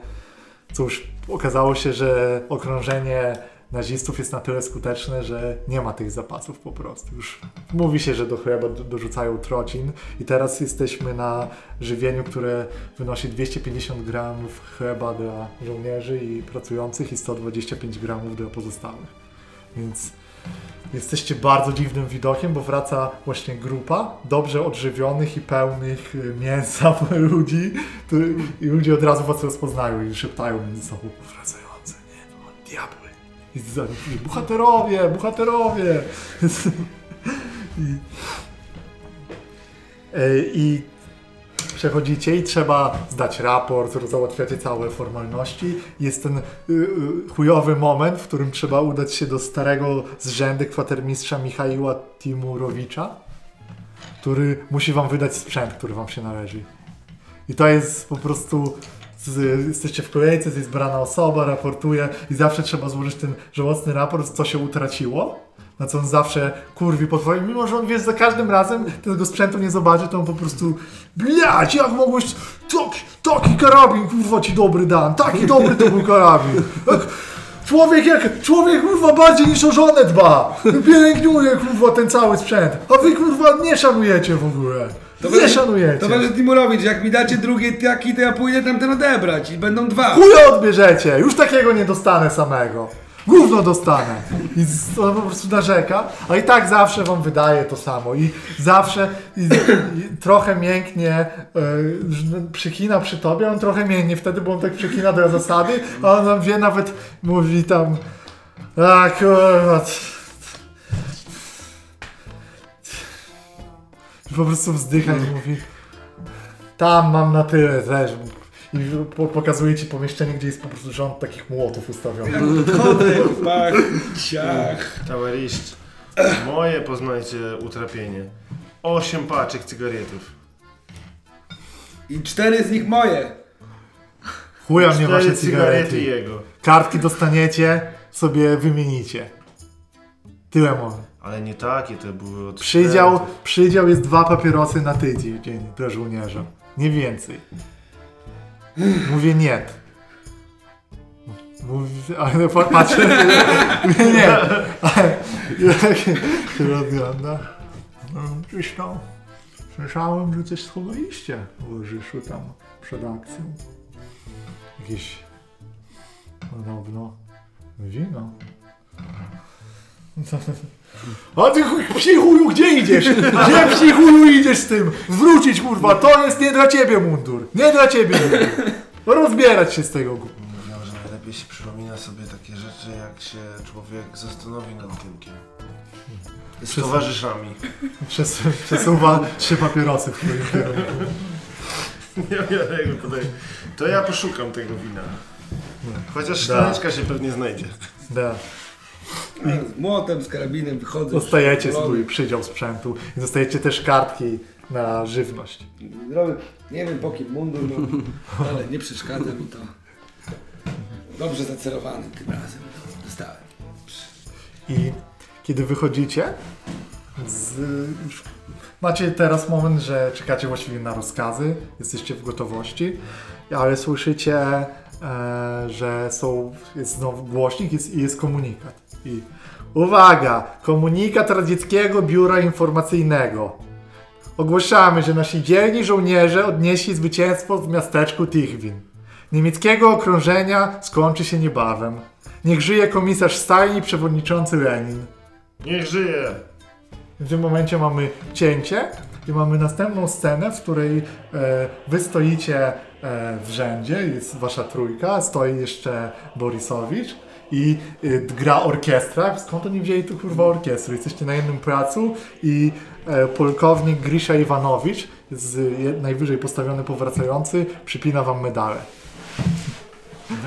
cóż, okazało się, że okrążenie nazistów jest na tyle skuteczne, że nie ma tych zapasów po prostu. Już mówi się, że do chleba do- dorzucają trocin i teraz jesteśmy na żywieniu, które wynosi 250 gramów chleba dla żołnierzy i pracujących i 125 gramów dla pozostałych. Więc jesteście bardzo dziwnym widokiem, bo wraca właśnie grupa dobrze odżywionych i pełnych y, mięsa ludzi i ludzie od razu was rozpoznają i szeptają między sobą wracające, nie, to diabły. I, za- bohaterowie, bohaterowie. I, I przechodzicie i trzeba zdać raport, załatwiacie całe formalności. Jest ten y, y, chujowy moment, w którym trzeba udać się do starego z rzędy kwatermistrza Michaiła Timurowicza, który musi wam wydać sprzęt, który wam się należy. I to jest po prostu. Jesteście w kolejce, jest brana osoba, raportuje i zawsze trzeba złożyć ten żałosny raport, co się utraciło, Na co on zawsze kurwi po twoim, mimo że on wiesz, za każdym razem tego sprzętu nie zobaczy, to on po prostu Blać, jak mogłeś taki, taki karabin, kurwa ci dobry dan, taki dobry to był karabin. Jak, człowiek jak, człowiek kurwa bardziej niż o żonę dba. Pielęgniuje kurwa ten cały sprzęt, a wy kurwa nie szanujecie w ogóle. nie będzie- szanujecie. To będzie Timurowicz, jak mi dacie drugie taki, to ja pójdę tamten odebrać i będą dwa. Chuja odbierzecie, już takiego nie dostanę samego. Gówno dostanę. I z- on po prostu narzeka, a i tak zawsze wam wydaje to samo. I zawsze i, i trochę mięknie y, przykina przy tobie, on trochę mięknie wtedy, bo on tak przykina do zasady, a on nam wie nawet, mówi tam a kurwa. po prostu wzdycha i mówi tam mam na tyle też. I po, pokazuje ci pomieszczenie, gdzie jest po prostu rząd takich młotów ustawionych. Podchodzę, pach, ciach. Towarisz, moje poznajcie utrapienie. Osiem paczek cygaretów. I cztery z nich moje. Chuja mnie wasze cygarety cigarety. jego. Kartki dostaniecie, sobie wymienicie. Tyle mówię. Ale nie takie, to były od Przydział, przydział jest dwa papierosy na tydzień dzień dla żołnierza. Nie więcej. Mówię nie. Mówi, ale pa- patrzę, mówię nie. Ale jak się rozgląda. No, Gdzieś tam słyszałem, że coś schowaliście w Łożyszu tam przed akcją. Jakieś podobno wino. A ty chuj, psi chuju, gdzie idziesz? Gdzie psi chuju idziesz z tym? Zwrócić kurwa, to jest nie dla ciebie mundur. Nie dla ciebie mundur. Rozbierać się z tego gówna. Mówią, że najlepiej się przypomina sobie takie rzeczy, jak się człowiek zastanowi nad tyłkiem. Z Przez- towarzyszami. Przes, przesuwa trzy papierosy w twoim kierunku. Nie wiem, jak tutaj. To ja poszukam tego wina. Chociaż szklaneczka się pewnie znajdzie. Da. Z młotem, z karabinem wychodzę. Dostajecie swój przydział sprzętu i dostajecie też kartki na żywność. Zdrowy, nie wiem po kim mundur, no, ale nie przeszkadza mi to. Dobrze zacelowany tym razem. Dostałem. I kiedy wychodzicie, z, macie teraz moment, że czekacie właściwie na rozkazy, jesteście w gotowości, ale słyszycie, e, że są, jest znowu głośnik jest, i jest komunikat. I uwaga! Komunikat Radzieckiego Biura Informacyjnego. Ogłaszamy, że nasi dzielni żołnierze odnieśli zwycięstwo w miasteczku Tichwin. Niemieckiego okrążenia skończy się niebawem. Niech żyje komisarz Stalin i przewodniczący Lenin. Niech żyje! W tym momencie mamy cięcie i mamy następną scenę, w której e, wy stoicie e, w rzędzie, jest wasza trójka, stoi jeszcze Borisowicz i e, gra orkiestra. Skąd oni wzięli tu kurwa orkiestrę? Jesteście na jednym placu i e, polkownik Grisza Iwanowicz, z, najwyżej postawiony powracający, przypina wam medale.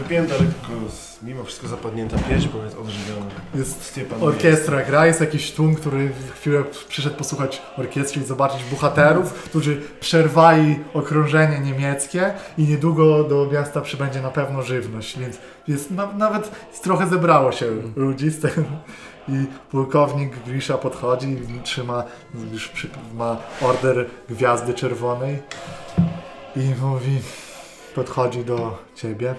Wypięta lekko, z- mimo wszystko zapadnięta pieśń, bo jest odżywiona. Jest Stiepan Orkiestra gra, jest jakiś tłum, który chwilę przyszedł posłuchać orkiestry i zobaczyć bohaterów, którzy przerwali okrążenie niemieckie i niedługo do miasta przybędzie na pewno żywność, więc jest na, nawet trochę zebrało się ludzi z tego. I pułkownik Grisza podchodzi i trzyma, już przy, ma order Gwiazdy Czerwonej i mówi, podchodzi do ciebie.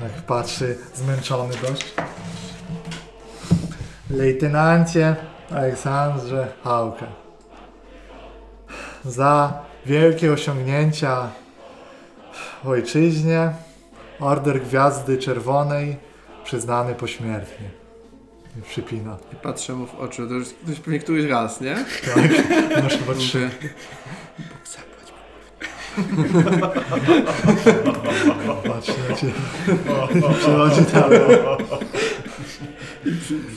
Tak patrzy, zmęczony dość. Lejtenancie Aleksandrze Hałkę. Za wielkie osiągnięcia w ojczyźnie Order Gwiazdy Czerwonej przyznany pośmiertnie. I przypina. I patrzę mu w oczy, to już ktoś pewnie któryś raz, nie? Tak, masz chyba trzy. Mówię, Bóg zapłać. Patrzy na ciebie. I Przychodzi tam.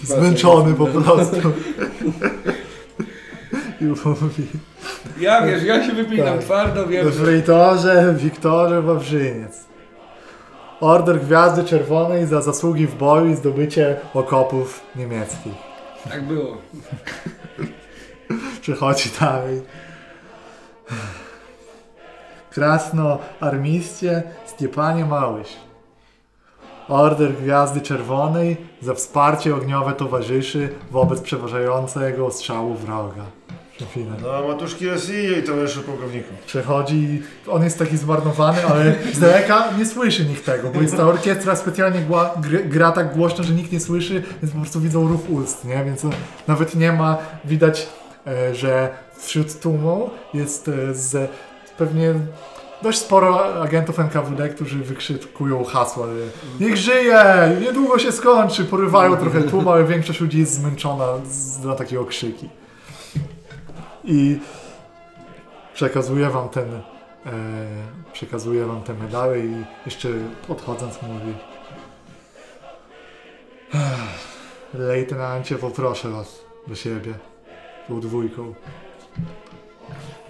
Zmęczony po prostu. I mówi. Ja wiesz, ja się wypinam Tak. twardo, wiem, W Rejtorze Wiktorze Wawrzyniec. Order Gwiazdy Czerwonej za zasługi w boju i zdobycie okopów niemieckich. tak było. Przychodzi dalej. Krasno armistie Stepanie Małyś. Order Gwiazdy Czerwonej za wsparcie ogniowe towarzyszy wobec przeważającego strzału wroga. Chwilę. No, matuszki Rosji, towarzyszu pułkowniku. Przechodzi, on jest taki zmarnowany, ale z daleka nie słyszy nikt tego, bo jest ta orkiestra specjalnie gła, gr, gra tak głośno, że nikt nie słyszy, więc po prostu widzą ruch ust, nie? Więc on, nawet nie ma, widać, e, że wśród tłumu jest e, z, pewnie dość sporo agentów NKWD, którzy wykrzykują hasła, niech żyje, niedługo się skończy, porywają trochę tłum, ale większość ludzi jest zmęczona na takie okrzyki. I przekazuję wam ten e, przekazuję wam te medały i jeszcze podchodząc mówi "Ech, Lejtenancie, poproszę was do siebie tą dwójką.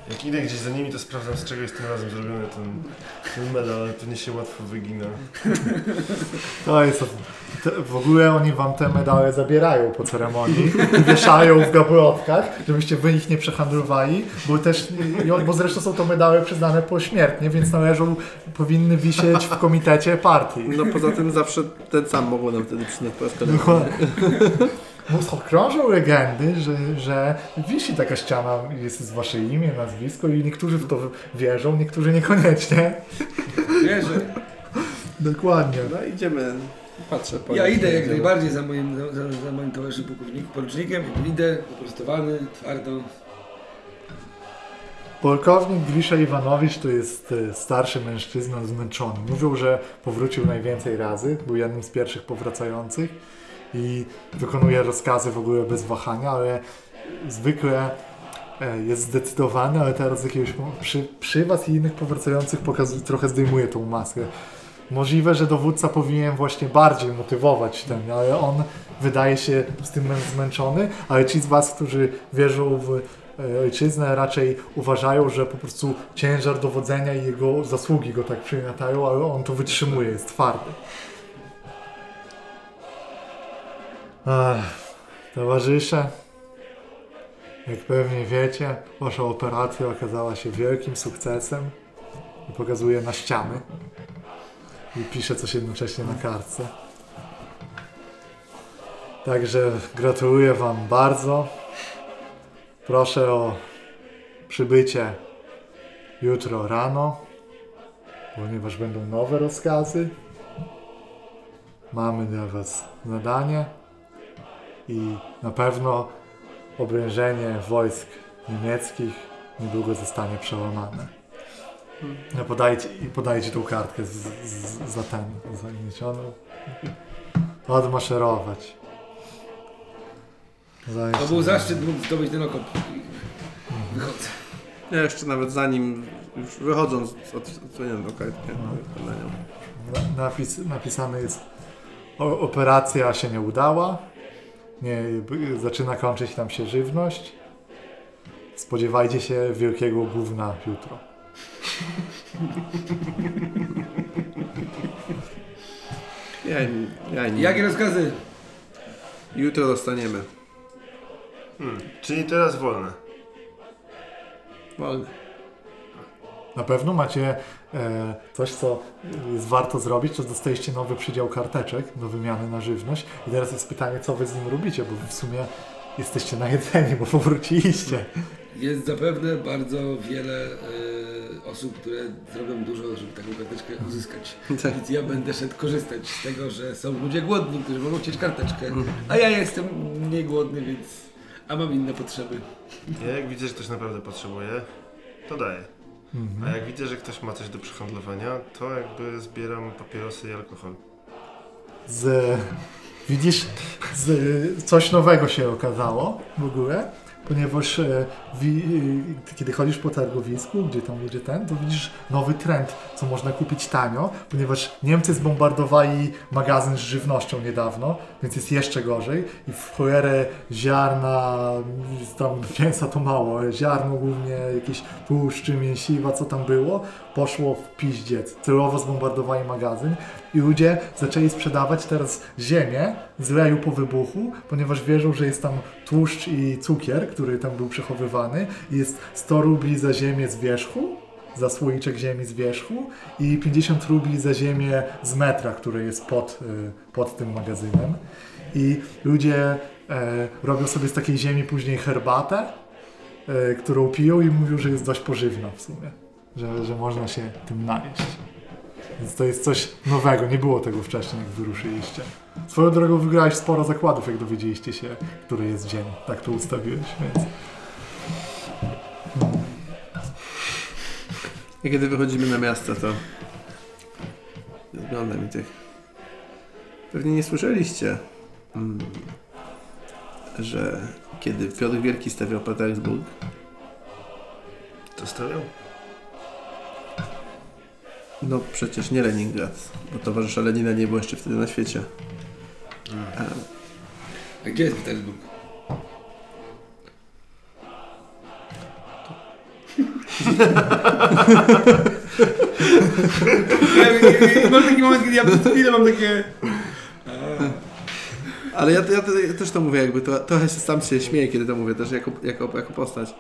Jak idę gdzieś za nimi, to sprawdzam z czego jest tym razem zrobiony ten, ten medal, ale pewnie się łatwo wygina. To jest te, w ogóle oni wam te medały zabierają po ceremonii i wieszają w gablotkach, żebyście wy ich nie przehandlowali, bo też, bo zresztą są to medały przyznane pośmiertnie, więc należą, powinny wisieć w komitecie partii. No poza tym zawsze ten sam mogło nam wtedy przyznać po raz Bo krążą legendy, że, że wisi taka ściana, jest z wasze imię, nazwisko i niektórzy w to wierzą, niektórzy niekoniecznie. Wierzę. Dokładnie. No idziemy, patrzę po Ja idę jak najbardziej za moim, za, za, moim towarzyszem pułkownikiem, porucznikiem. Idę wyprostowany, twardo. Polkownik Grisza Iwanowicz to jest e, starszy mężczyzna zmęczony. Mówią, że powrócił najwięcej razy, był jednym z pierwszych powracających i wykonuje rozkazy w ogóle bez wahania, ale zwykle e, jest zdecydowany, ale teraz jakiegoś przy, przy was i innych powracających pokazuje, trochę zdejmuje tą maskę. Możliwe, że dowódca powinien właśnie bardziej motywować ten, ale on wydaje się z tym zmęczony, ale ci z was, którzy wierzą w e, ojczyznę, raczej uważają, że po prostu ciężar dowodzenia i jego zasługi go tak przygniatają, ale on to wytrzymuje, jest twardy. Ech, towarzysze, jak pewnie wiecie, wasza operacja okazała się wielkim sukcesem i na ściany i pisze coś jednocześnie na kartce. Także gratuluję Wam bardzo. Proszę o przybycie jutro rano, ponieważ będą nowe rozkazy. Mamy dla Was zadanie i na pewno obrężenie wojsk niemieckich niedługo zostanie przełamane. No podajcie, i podajcie tą kartkę z, z, za ten, zagniecioną. Odmaszerować. Zajście. To był zaszczyt móc zdobyć ten okop. Wychodzę. Ja jeszcze nawet zanim, już wychodząc, od- odsłoniłem tą kartkę. No. Na- Napis, napisane jest o, operacja się nie udała. Nie, zaczyna kończyć nam się żywność. Spodziewajcie się wielkiego gówna jutro. Ja, ja im- Jakie rozkazy? Jutro dostaniemy. Hmm. Czyli teraz wolne. Wolny. Na pewno macie coś, co jest warto zrobić, to dostajecie nowy przydział karteczek do wymiany na żywność. I teraz jest pytanie, co wy z nim robicie, bo w sumie jesteście najedzeni, bo powróciliście. Jest zapewne bardzo wiele e, osób, które zrobią dużo, żeby taką karteczkę uzyskać. Tak. Więc ja będę szedł korzystać z tego, że są ludzie głodni, którzy mogą chcieć karteczkę. A ja jestem mniej głodny, więc... A mam inne potrzeby. Ja jak widzę, że ktoś naprawdę potrzebuje, to daję. Mhm. A jak widzę, że ktoś ma coś do przehandlowania, to jakby zbieram papierosy i alkohol. z, widzisz, z, coś nowego się okazało w ogóle, ponieważ e, wi, e, kiedy chodzisz po targowisku, gdzie tam ludzie ten, to widzisz nowy trend, co można kupić tanio, ponieważ Niemcy zbombardowali magazyn z żywnością niedawno, więc jest jeszcze gorzej i w cholerę ziarna, tam mięsa to mało, ziarno głównie, jakieś tłuszczy, mięsiwa, co tam było, poszło w piździec. Celowo zbombardowali magazyn i ludzie zaczęli sprzedawać teraz ziemię z leju po wybuchu, ponieważ wierzą, że jest tam tłuszcz i cukier, który tam był przechowywany jest 100 rubli za ziemię z wierzchu za słoiczek ziemi z wierzchu i 50 rubli za ziemię z metra, które jest pod, y, pod tym magazynem. I ludzie e, robią sobie z takiej ziemi później herbatę, e, którą piją i mówią, że jest dość pożywna w sumie, że, że można się tym najeść. Więc to jest coś nowego, nie było tego wcześniej, jak wyruszyliście. Swoją drogą wygrałeś sporo zakładów, jak dowiedzieliście się, który jest dzień. Tak to ustawiłeś, więc... I kiedy wychodzimy na miasto, to wygląda mi tych. Pewnie nie słyszeliście, mm, że kiedy Piotr Wielki stawiał Petersburg, To stawiał? no przecież nie Leningrad, bo towarzysza Lenina nie było jeszcze wtedy na świecie. A, A gdzie jest Petersburg? Ja- Mam taki moment, kiedy ja przez chwilę mam takie... Ale ja, ja, ja też to mówię, jakby to, trochę się sam się śmieję, kiedy to mówię, też jako, jako, jako postać.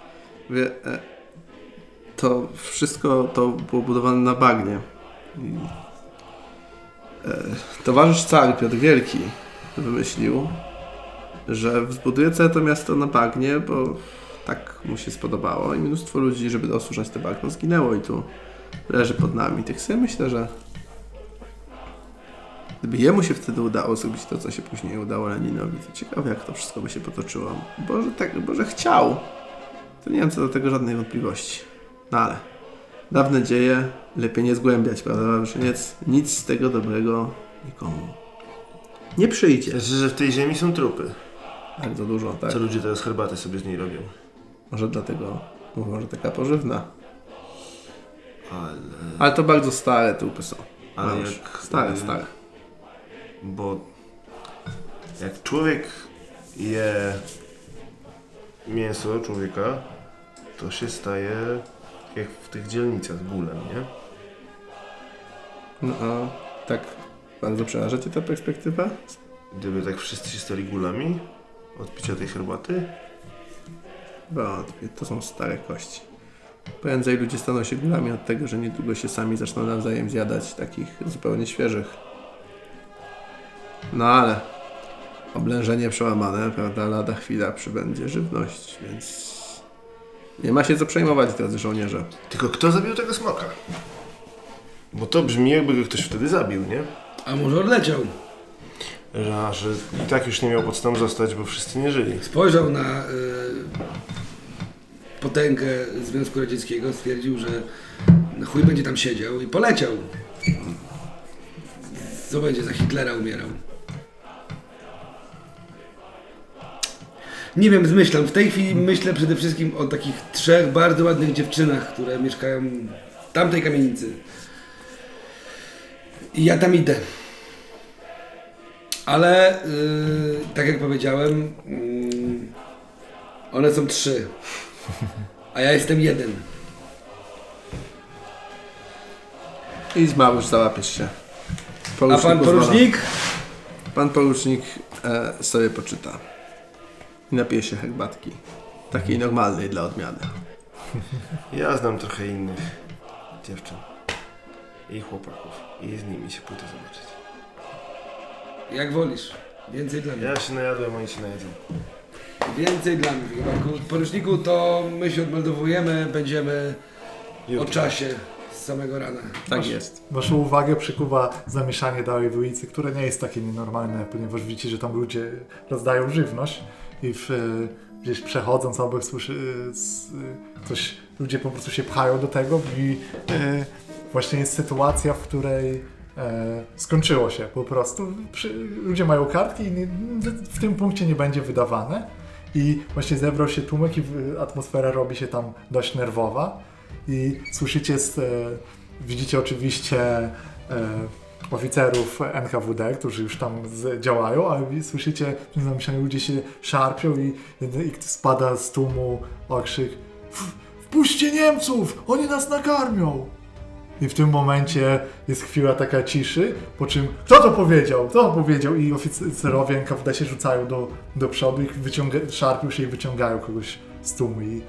Mówię, e, to wszystko to było budowane na bagnie. E, towarzysz car Piotr Wielki wymyślił, że zbuduje całe to miasto na bagnie, bo tak mu się spodobało i mnóstwo ludzi, żeby osuszać te bagno, zginęło i tu leży pod nami. Tak sobie myślę, że Gdyby jemu się wtedy udało zrobić to, co się później udało Leninowi, to ciekawe, jak to wszystko by się potoczyło. Boże, tak, Boże chciał. To nie mam co do tego żadnej wątpliwości. No ale dawne dzieje lepiej nie zgłębiać, prawda? Że nic, nic z tego dobrego nikomu nie przyjdzie. Że w tej ziemi są trupy. Bardzo dużo, tak. Co ludzie teraz herbatę sobie z niej robią. Może dlatego mówią, że taka pożywna. Ale... Ale to bardzo stare trupy są. Ale No jak... Stare, stare. Bo jak człowiek je mięso człowieka, to się staje jak w tych dzielnicach bólem, nie? No a tak bardzo przeraża Cię ta perspektywa? Gdyby tak wszyscy się stali gulami od picia tej herbaty, Wątpię, to są stare kości. Prędzej ludzie staną się górami od tego, że niedługo się sami zaczną nawzajem zjadać takich zupełnie świeżych. No ale oblężenie przełamane, prawda, lada chwila przybędzie żywność, więc nie ma się co przejmować, drodzy żołnierze. tylko kto zabił tego smoka? Bo to brzmi jakby go ktoś wtedy zabił, nie? A może odleciał? A, że i tak już nie miał podstaw zostać, bo wszyscy nie żyli. Spojrzał na y, potęgę Związku Radzieckiego, stwierdził, że na chuj będzie tam siedział i poleciał. Co będzie za Hitlera umierał? Nie wiem, zmyślam. W tej chwili myślę przede wszystkim o takich trzech bardzo ładnych dziewczynach, które mieszkają w tamtej kamienicy. I ja tam idę. Ale yy, tak jak powiedziałem, yy, one są trzy. A ja jestem jeden. Idź Małysz, załapiesz się. A pan pozwala. porucznik? Pan porucznik e, sobie poczyta. I napije się herbatki. Takiej normalnej dla odmiany. Ja znam trochę innych dziewczyn i chłopaków i z nimi się pójdę zobaczyć. Jak wolisz. Więcej dla mnie. Ja się najadłem, oni się najedzą. Więcej dla mnie. Chyba. Poruczniku, to my się odmeldowujemy, będziemy o czasie z samego rana. Tak Masz- jest. Waszą uwagę przykuwa zamieszanie dalej w ulicy, które nie jest takie nienormalne, ponieważ widzicie, że tam ludzie rozdają żywność i w, e, gdzieś przechodząc obok słyszy e, s- e, coś, ludzie po prostu się pchają do tego i e, właśnie jest sytuacja, w której e, skończyło się po prostu. Przy, ludzie mają kartki i nie, w tym punkcie nie będzie wydawane i właśnie zebrał się tłumek i atmosfera robi się tam dość nerwowa i słyszycie z, e, widzicie oczywiście e, oficerów NKWD, którzy już tam działają, ale słyszycie zamieszaniu ludzie się szarpią i, i spada z tłumu okrzyk "W- Wpuśćcie Niemców! Oni nas nakarmią! I w tym momencie jest chwila taka ciszy, po czym kto to powiedział? Kto to powiedział? I oficerowie NKWD się rzucają do, do przodu i wyciąga, szarpią się i wyciągają kogoś z tłumu i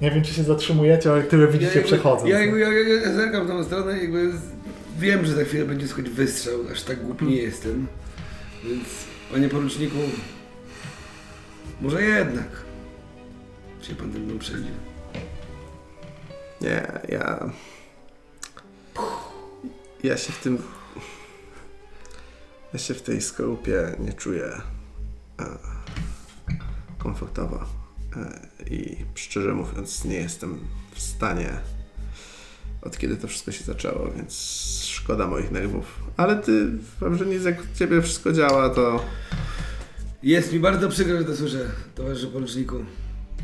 Nie wiem, czy się zatrzymujecie, ale tyle widzicie jakby- przechodząc. Ja, jakby, ja, ja, ja zerkam w tą stronę i jakby wiem, że za chwilę będzie słychać wystrzał, aż tak głupi nie jestem. Więc, panie poruczniku, może jednak się pan ze mną przejdzie. Nie, ja... Ja się w tym... Ja się w tej skorupie nie czuję e, komfortowo. E, I szczerze mówiąc nie jestem w stanie od kiedy to wszystko się zaczęło, więc szkoda moich nerwów. Ale ty, wiem, że nic jak u ciebie wszystko działa, to Jest mi bardzo przykro, że to słyszę, towarzyszu poruczniku.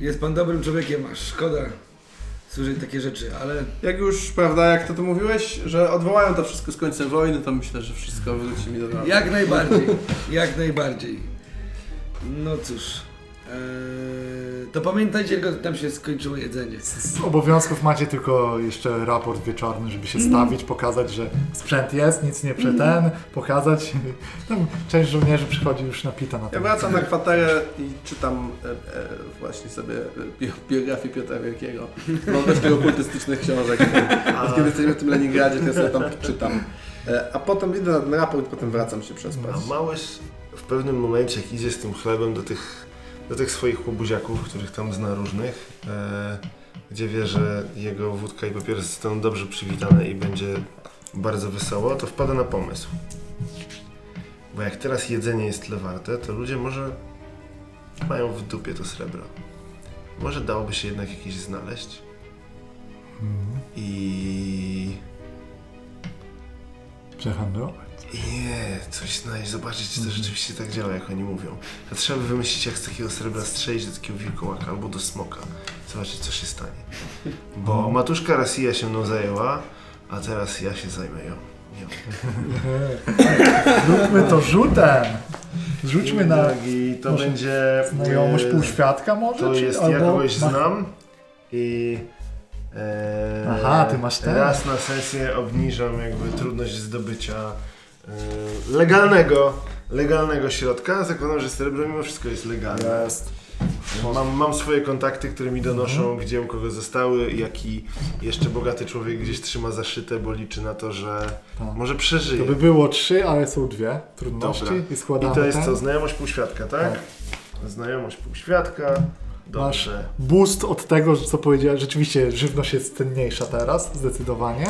Jest pan dobrym człowiekiem, aż szkoda słyszeć takie rzeczy, ale jak już, prawda, jak to tu mówiłeś, że odwołają to wszystko z końcem wojny, to myślę, że wszystko wróci mi do normy. jak najbardziej, jak najbardziej. No cóż, eee, to pamiętajcie, tylko tam się skończyło jedzenie. Z obowiązków macie tylko jeszcze raport wieczorny, żeby się stawić, pokazać, że sprzęt jest, nic nie przeten, pokazać. Tam część żołnierzy przychodzi już napita na Ja ten wracam na kwaterę i czytam e, e, właśnie sobie bi- biografię Piotra Wielkiego. Mam dość tych okultystycznych książek. Od kiedy jesteśmy w tym Leningradzie, to ja sobie tam czytam. E, a potem idę na ten raport, potem wracam się przespać. A Małysz w pewnym momencie, jak idzie z tym chlebem do tych, do tych swoich łobuziaków, których tam zna różnych, e, gdzie wie, że jego wódka i papierosy zostaną dobrze przywitane i będzie bardzo wesoło, to wpada na pomysł. Bo jak teraz jedzenie jest tyle warte, to ludzie może mają w dupie to srebro. Może dałoby się jednak jakieś znaleźć Mhm. i... Przehandlować. Nie, coś znaleźć, zobaczyć, czy to Mhm. rzeczywiście tak działa, jak oni mówią. To trzeba by wymyślić, jak z takiego srebra strzelić do takiego wilkołaka albo do smoka. Zobaczyć, co się stanie. Bo No. matuszka Rosja się mną zajęła, a teraz ja się zajmę ją. nią. Zróbmy to rzutem. Rzućmy na I to może będzie... znajomość e, półświadka może? To czy, jest, albo ja kogoś znam i... E, Aha, ty masz ten. Raz na sesję obniżam jakby trudność zdobycia legalnego, legalnego środka. Zakładam, że srebro mimo wszystko jest legalne. Jest. Mam, mam swoje kontakty, które mi donoszą, Mhm. gdzie u kogo zostały, jaki jeszcze bogaty człowiek gdzieś trzyma zaszyte, bo liczy na to, że Tak. może przeżyje. To by było trzy, ale są dwie trudności Dobra. i składamy I to jest ten. co? Znajomość półświadka, tak? Znajomość półświadka. Dobrze. Boost od tego, co powiedziałem, rzeczywiście żywność jest cenniejsza teraz, zdecydowanie.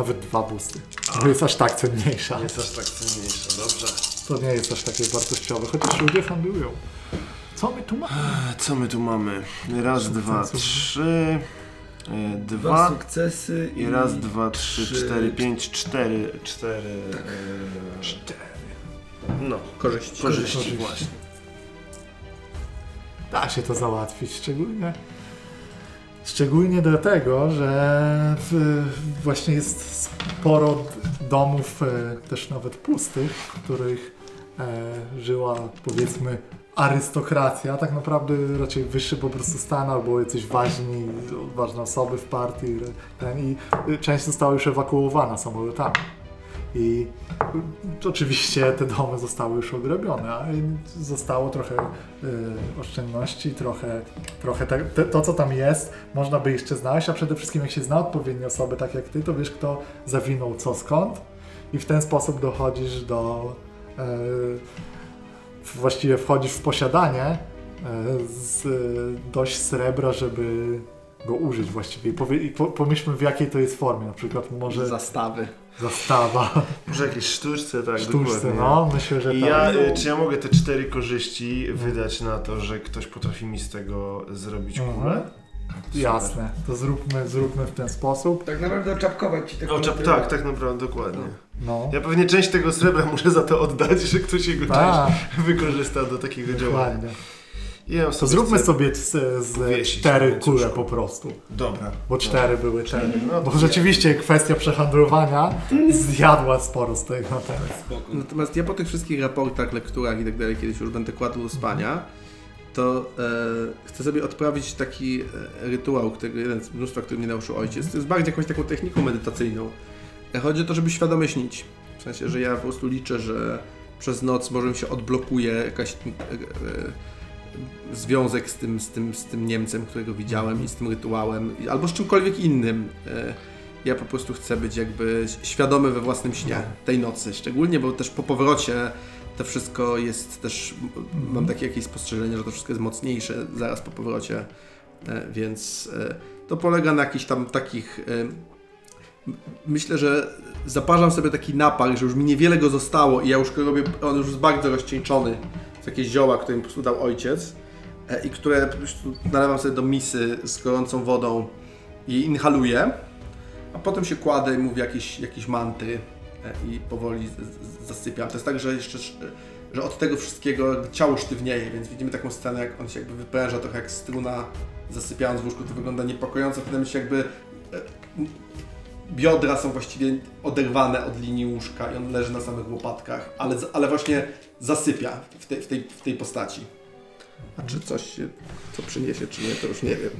Nawet dwa boosty. Bo jest aż tak cenniejsza. Nie jest aż tak cenniejsza, dobrze. To nie jest aż takie wartościowe, chociaż ludzie handlują. Co my tu mamy? Co my tu mamy? Raz, dwa, Sukcesów. trzy, e, Dwa dwa sukcesy i raz, dwa, trzy, trzy- cztery, pięć, cztery, cztery, Tak. e, cztery. No, Korzyści. korzyści, Korzyści. właśnie. Da się to załatwić, szczególnie. Szczególnie dlatego, że właśnie jest sporo domów, e, też nawet pustych, w których e, żyła powiedzmy arystokracja, tak naprawdę raczej wyższy po prostu stan albo jacyś ważni, ważne osoby w partii i y, część została już ewakuowana samolotami. I y, oczywiście te domy zostały już ograbione, ale zostało trochę y, oszczędności, trochę, trochę te, te, to, co tam jest, można by jeszcze znaleźć, a przede wszystkim jak się zna odpowiednie osoby, tak jak ty, to wiesz, kto zawinął co skąd i w ten sposób dochodzisz do... y, właściwie wchodzisz w posiadanie e, z dość srebra, żeby go użyć właściwie. I, powie, i po, pomyślmy w jakiej to jest formie, na przykład może Zastawy. Zastawa, Może jakieś sztuczce, tak, sztuczce, dokładnie. no, myślę, że I tak. ja, y, czy ja mogę te cztery korzyści wydać na to, że ktoś potrafi mi z tego zrobić Mhm. kulę? Jasne, to zróbmy, zróbmy w ten sposób. Tak naprawdę oczapkować ci te O, czap, tak, tak naprawdę, dokładnie. No, Ja pewnie część tego srebra muszę za to oddać, że ktoś jego tak, część wykorzysta do takiego działania. dokładnie. Ja To sobie zróbmy chcę- sobie z, z cztery kule po prostu, Dobra. bo cztery były te. No, Bo rzeczywiście kwestia przehandlowania zjadła sporo z tego teraz. Spoko. Natomiast ja po tych wszystkich raportach, lekturach i tak dalej, kiedyś już będę kładł do spania, to e, chcę sobie odprawić taki e, rytuał, który, jeden z mnóstwa, który mnie nauczył ojciec. To jest bardziej jakąś taką techniką medytacyjną. E, Chodzi o to, żeby świadomie śnić. W sensie, że ja po prostu liczę, że przez noc może mi się odblokuje jakaś e, e, związek z tym, z, tym, z tym Niemcem, którego widziałem i z tym rytuałem, albo z czymkolwiek innym. E, Ja po prostu chcę być jakby świadomy we własnym śnie tej nocy, szczególnie, bo też po powrocie to wszystko jest też, mam takie jakieś spostrzeżenie, że to wszystko jest mocniejsze zaraz po powrocie, E, więc e, to polega na jakichś tam takich Myślę, że zaparzam sobie taki napar, że już mi niewiele go zostało i ja już go robię, on już jest bardzo rozcieńczony. To jakieś zioła, które mi po prostu dał ojciec e, i które po prostu nalewam sobie do misy z gorącą wodą i inhaluję, a potem się kładę i mówię jakieś, jakieś mantry e, i powoli z- z- zasypiam. To jest tak, że jeszcze że od tego wszystkiego ciało sztywnieje, więc widzimy taką scenę, jak on się jakby wypręża trochę jak struna, zasypiając w łóżku, to wygląda niepokojąco, potem się jakby e, biodra są właściwie oderwane od linii łóżka i on leży na samych łopatkach, ale, ale właśnie zasypia w tej, w, tej, w tej postaci. A czy coś się, co przyniesie, czy nie, to już nie wiem.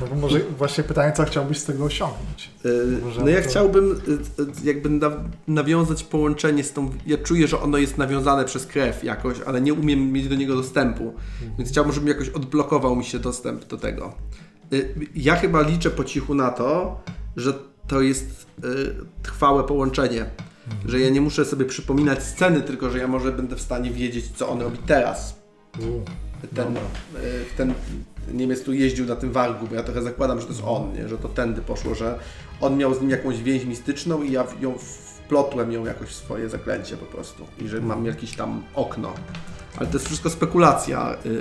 No bo może właśnie pytanie, co chciałbyś z tego osiągnąć? Yy, Może No ja to- chciałbym yy, yy, jakby na, nawiązać połączenie z tą, ja czuję, że ono jest nawiązane przez krew jakoś, ale nie umiem mieć do niego dostępu, więc chciałbym, żeby jakoś odblokował mi się dostęp do tego. Yy, Ja chyba liczę po cichu na to, że to jest yy, trwałe połączenie, że ja nie muszę sobie przypominać sceny, tylko że ja może będę w stanie wiedzieć, co on robi teraz U, ten, e, ten Niemiec tu jeździł na tym wargu, bo ja trochę zakładam, że to jest on, nie? że to tędy poszło, że on miał z nim jakąś więź mistyczną i ja ją wplotłem ją jakoś w swoje zaklęcie po prostu i że mam jakieś tam okno. Ale to jest wszystko spekulacja yy,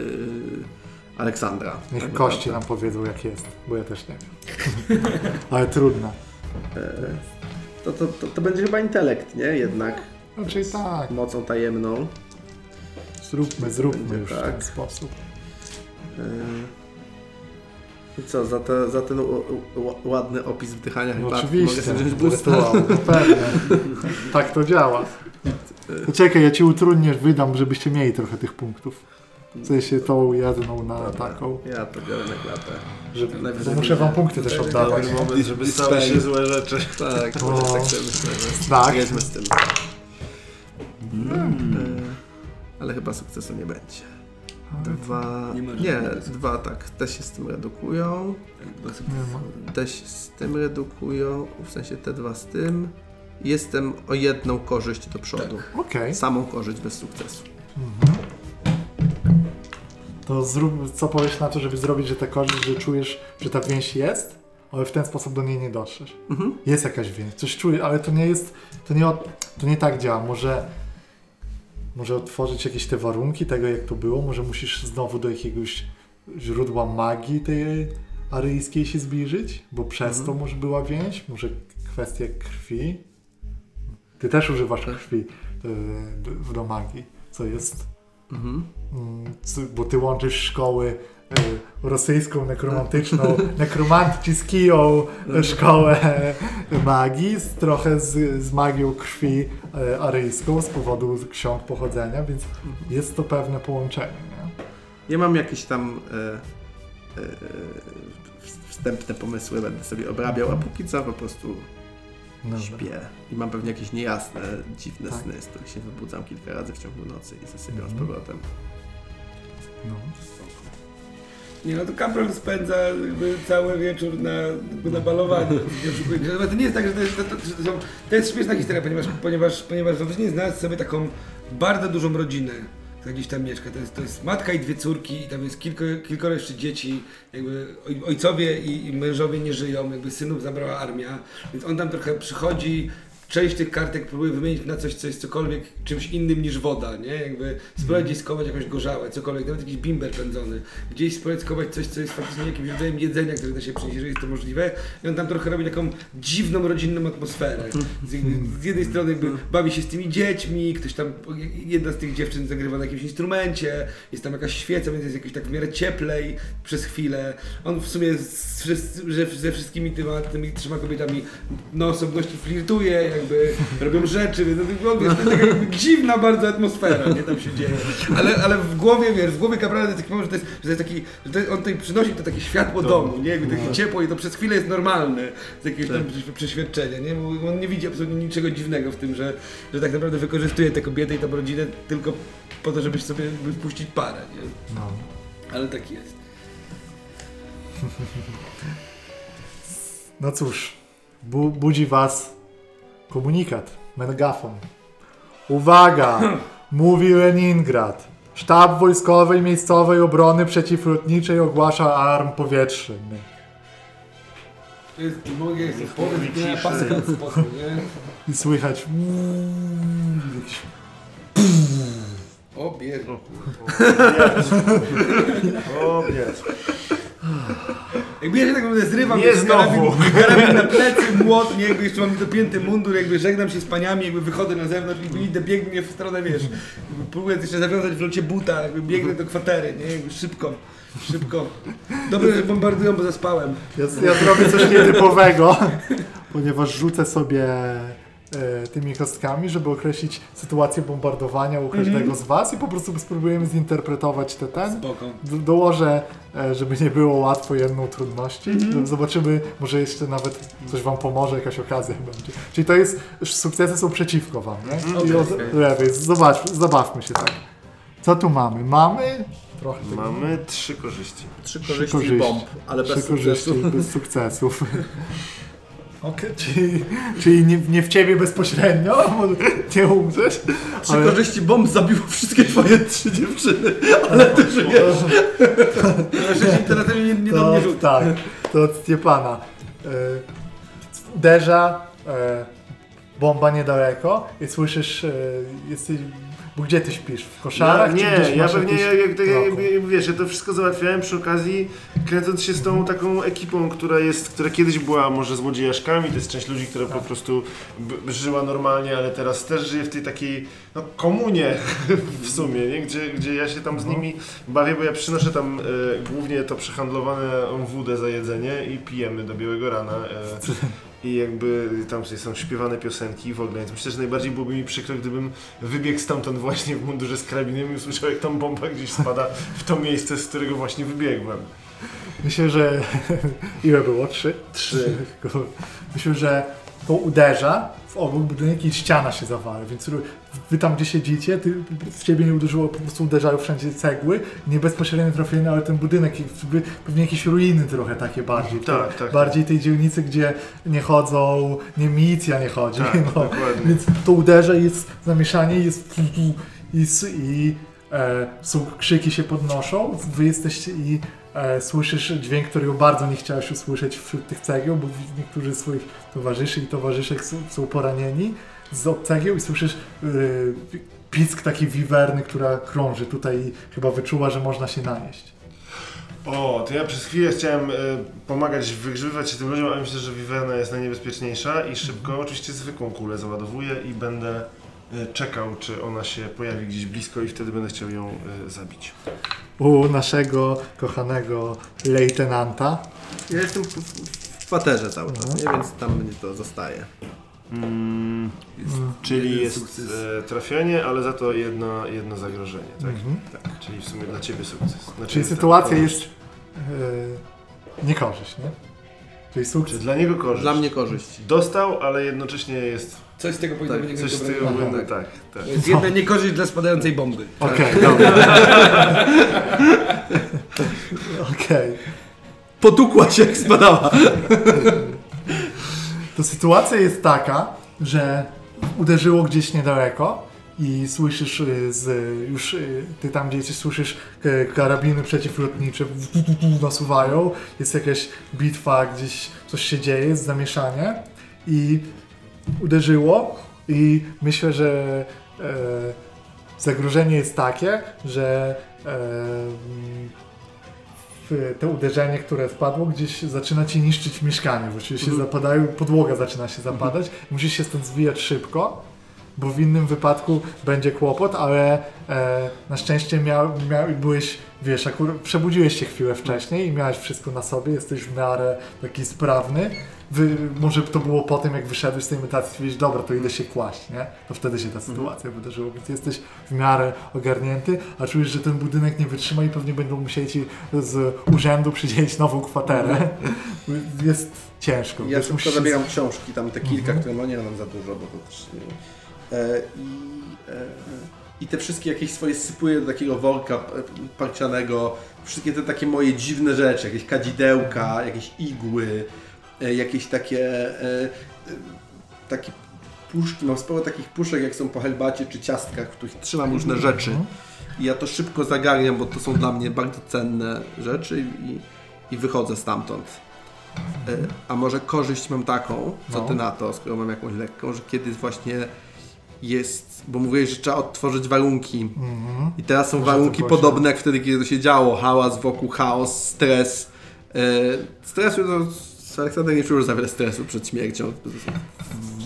Aleksandra. Niech Tak kości nam powiedzą jak jest, bo ja też nie wiem. Ale trudno. To, to, to, to będzie chyba intelekt, nie? Jednak Raczej tak. mocą tajemną. Zróbmy, zróbmy Będzie już w tak. ten sposób. Yy. I co, za, te, za ten ładny opis wdychania No chyba oczywiście. mogę sobie wziąć no Pewnie. Tak to działa. To czekaj, ja ci utrudnię, wydam, żebyście mieli trochę tych punktów. W sensie tą jedną na Dobra, taką. Ja to biorę na klatę. Żeby, Najwyżej muszę wam punkty też oddawać. Moment, żeby stały się złe rzeczy. Tak, tak sobie myślę, że Tak. jedźmy z tym. E, Ale chyba sukcesu nie będzie. Dwa... Nie ma Nie, dwa tak. Te się z tym redukują. Ma. Te się z tym redukują. W sensie te dwa z tym. Jestem o jedną korzyść do przodu. Okej, Samą korzyść bez sukcesu. To zrób, co powiesz na to, żeby zrobić, że ta korzyść, że czujesz, że ta więź jest, ale w ten sposób do niej nie dotrzesz. Mhm. Jest jakaś więź, coś czuję, ale to nie jest, to nie, to nie tak działa. Może, może otworzyć jakieś te warunki tego, jak to było, może musisz znowu do jakiegoś źródła magii tej aryjskiej się zbliżyć, bo przez to może była więź, może kwestia krwi. Ty też używasz krwi e, do, do magii, co jest Mhm. Mm, bo ty łączysz szkoły e, rosyjską, nekromantyczną, nekromanci z kiją e, szkołę magii, trochę z, z magią krwi e, aryjską z powodu ksiąg pochodzenia, więc jest to pewne połączenie. Nie? Ja mam jakieś tam e, e, wstępne pomysły, będę sobie obrabiał, a póki co po prostu Dobra. śpię. I mam pewnie jakieś niejasne, dziwne Tak. sny, z których się wybudzam kilka razy w ciągu nocy i zasypiam Mhm. z powrotem. No. Nie, no to Campbell spędza jakby cały wieczór na, na balowaniu. To nie jest tak, że to jest, to, to, to, to jest śmieszna historia, ponieważ, ponieważ, ponieważ Wawrzyniec znalazł sobie taką bardzo dużą rodzinę, która gdzieś tam mieszka. To jest, to jest matka i dwie córki i tam jest kilko, kilkoro jeszcze dzieci. Jakby oj- ojcowie i, i mężowie nie żyją, jakby synów zabrała armia, więc on tam trochę przychodzi, część tych kartek próbuje wymienić na coś, co jest cokolwiek czymś innym niż woda, nie? Jakby spróbować gdzieś skować jakąś gorzałę, cokolwiek, nawet jakiś bimber pędzony. Gdzieś spróbować skować coś, co jest faktycznie jakimś rodzajem jedzenia, które da się przynieść, jeżeli jest to możliwe. I on tam trochę robi taką dziwną, rodzinną atmosferę. Z, z jednej strony jakby bawi się z tymi dziećmi, ktoś tam, jedna z tych dziewczyn zagrywa na jakimś instrumencie, jest tam jakaś świeca, więc jest jakoś tak w miarę cieplej przez chwilę. On w sumie z, wszyscy- że ze wszystkimi tyma, tymi trzema kobietami na osobności flirtuje, jakby robią rzeczy, więc no, to jest taka jakby dziwna bardzo atmosfera, nie tam się dzieje. Ale, ale w głowie, wiesz, w głowie kaprala jest taki moment, że to jest, że to jest taki, że to, on tutaj przynosi to takie światło domu, nie? Jakby takie ciepło i to przez chwilę jest normalne z jakiegoś tam prześ- przeświadczenia, nie? Bo on nie widzi absolutnie niczego dziwnego w tym, że, że tak naprawdę wykorzystuje tę kobietę i tę rodzinę tylko po to, żeby sobie puścić parę, nie? No. Ale tak jest. No cóż, bu budzi was komunikat, megafon. Uwaga! Mówi Leningrad. Sztab Wojskowej Miejscowej Obrony Przeciwlotniczej ogłasza alarm powietrzny. To jest, mogę jest powiedz, nie pasek od spodu, nie? I słychać mm, jakiś O, bier. O, nie. Jakby ja się tak naprawdę zrywam, Nie znowu. karabin, karabin na plecy, młot, nie, jakby jeszcze mam dopięty mundur, jakby żegnam się z paniami, jakby wychodzę na zewnątrz, jakby idę, biegnę w stronę, wiesz, jakby próbuję jeszcze zawiązać w locie buta, jakby biegnę do kwatery, nie, jakby szybko, szybko. Dobrze, że bombardują, bo zaspałem. Ja, ja zrobię coś nietypowego, ponieważ rzucę sobie tymi kostkami, żeby określić sytuację bombardowania u każdego z was i po prostu spróbujemy zinterpretować te ten. Spoko. Do- Dołożę, e, żeby nie było łatwo jedną trudności. Zobaczymy, może jeszcze nawet coś wam pomoże, jakaś okazja będzie. Czyli to jest, sukcesy są przeciwko wam, nie? I od okej. lewej, zobacz, zabawmy się tak. Co tu mamy? Mamy trochę tego. Mamy trzy korzyści. Trzy Trzy korzyści, korzyści. bomb, ale bez Trzy korzyści, sukcesu. bez sukcesów. Okej, czyli, czyli nie, nie w ciebie bezpośrednio, bo nie umrzesz. Trzy ale- korzyści bomb zabiło wszystkie twoje trzy dziewczyny, ale ty żyjesz. Się teraz nie, nie do To, mnie rzuć. tak, to od Stepana. E, uderza, e, bomba niedaleko i słyszysz, e, jesteś, bo gdzie ty śpisz? W koszarach? czy nie, ja pewnie, jak, tak, jakby, wiesz, ja to wszystko załatwiałem przy okazji, kręcąc się z tą taką ekipą, która jest, która kiedyś była może złodziejaszkami, to jest część ludzi, która po prostu żyła normalnie, ale teraz też żyje w tej takiej, no, komunie w sumie, nie? Gdzie, gdzie ja się tam z nimi bawię, bo ja przynoszę tam e, głównie to przehandlowane wódę za jedzenie i pijemy do białego rana. E, i jakby tam są śpiewane piosenki w ogóle, więc myślę, że najbardziej byłoby mi przykro, gdybym wybiegł stamtąd właśnie w mundurze z karabinem i usłyszał, jak tam bomba gdzieś spada w to miejsce, z którego właśnie wybiegłem. Myślę, że ile było? Trzy? Trzy. Myślę, że to uderza obok budynek i ściana się zawala, więc wy tam gdzie siedzicie, ty, w ciebie nie uderzyło, po prostu uderzają wszędzie cegły, nie bezpośrednio trafienie, ale ten budynek, pewnie jakieś ruiny trochę takie bardziej. Tak, tak. Bardziej tej dzielnicy, gdzie nie chodzą, nie milicja nie chodzi. Tak, no. Więc to uderza i jest zamieszanie, jest i, i e, krzyki się podnoszą, wy jesteście i e, słyszysz dźwięk, którego bardzo nie chciałeś usłyszeć wśród tych cegieł, bo niektórzy swoich towarzyszy i towarzyszek są, są poranieni z cegieł i słyszysz e, pisk takiej wiwerny, która krąży tutaj i chyba wyczuła, że można się najeść. O, to ja przez chwilę chciałem e, pomagać wygrzebywać się tym ludziom, ale myślę, że Viverna jest najniebezpieczniejsza i szybko oczywiście zwykłą kulę załadowuję i będę czekał, czy ona się pojawi gdzieś blisko i wtedy będę chciał ją e, zabić. U naszego kochanego lejtenanta Ja jestem w, w, w kwaterze cały czas, Mhm. nie? więc tam mnie to zostaje. Mm, Mm. czyli Jeden jest sukces. e, trafienie, ale za to jedno, jedno zagrożenie, tak? Mhm. tak? Czyli w sumie dla Ciebie sukces. Znaczy, Czyli sytuacja korzyść. jest yy, niekorzyść, nie? Czyli Czy sukces. dla niego korzyść? Dla mnie korzyść. Dostał, ale jednocześnie jest Coś z tego powinno Tak, być coś z tego Aha. będę, tak, tak. To jest jedna niekorzyść dla spadającej bomby. Okej, dobra. Okej. Potukła się jak spadała. To sytuacja jest taka, że uderzyło gdzieś niedaleko i słyszysz y, z, już y, ty tam gdzie jesteś, słyszysz e, karabiny przeciwlotnicze nasuwają, jest jakaś bitwa, gdzieś coś się dzieje, jest zamieszanie i uderzyło i myślę, że e, zagrożenie jest takie, że e, to uderzenie, które spadło, gdzieś zaczyna ci niszczyć mieszkanie. Właściwie się zapadają, podłoga zaczyna się zapadać. Musisz się stąd zwijać szybko, bo w innym wypadku będzie kłopot, ale e, na szczęście miał, miał, byłeś, wiesz, akurat przebudziłeś się chwilę wcześniej i miałeś wszystko na sobie, jesteś w miarę taki sprawny. Wy, może to było po tym, jak wyszedłeś z tej medytacji, stwierdzić, dobra, to idę się kłaść, nie? To wtedy się ta sytuacja wydarzyła, więc jesteś w miarę ogarnięty, a czujesz, że ten budynek nie wytrzyma i pewnie będą musieli ci z urzędu przydzielić nową kwaterę. Jest ciężko. Ja szybko musisz- zabieram książki, tam te kilka, Mhm. które no nie mam za dużo, bo to też nie... E, I e, i te wszystkie jakieś swoje sypuje do takiego worka parcianego, wszystkie te takie moje dziwne rzeczy, jakieś kadzidełka, jakieś igły, jakieś takie e, e, takie puszki, mam sporo takich puszek jak są po herbacie czy ciastkach, w których trzymam różne rzeczy i ja to szybko zagarniam, bo to są dla mnie bardzo cenne rzeczy i, i wychodzę stamtąd. E, A może korzyść mam taką, co No. ty na to, skoro mam jakąś lekką, że kiedy właśnie jest, bo mówiłeś, że trzeba odtworzyć warunki Mhm. i teraz są Może warunki podobne jak wtedy, kiedy to się działo, hałas wokół, chaos, stres. E, stresu to Aleksander nie czuł za wiele stresu przed śmiercią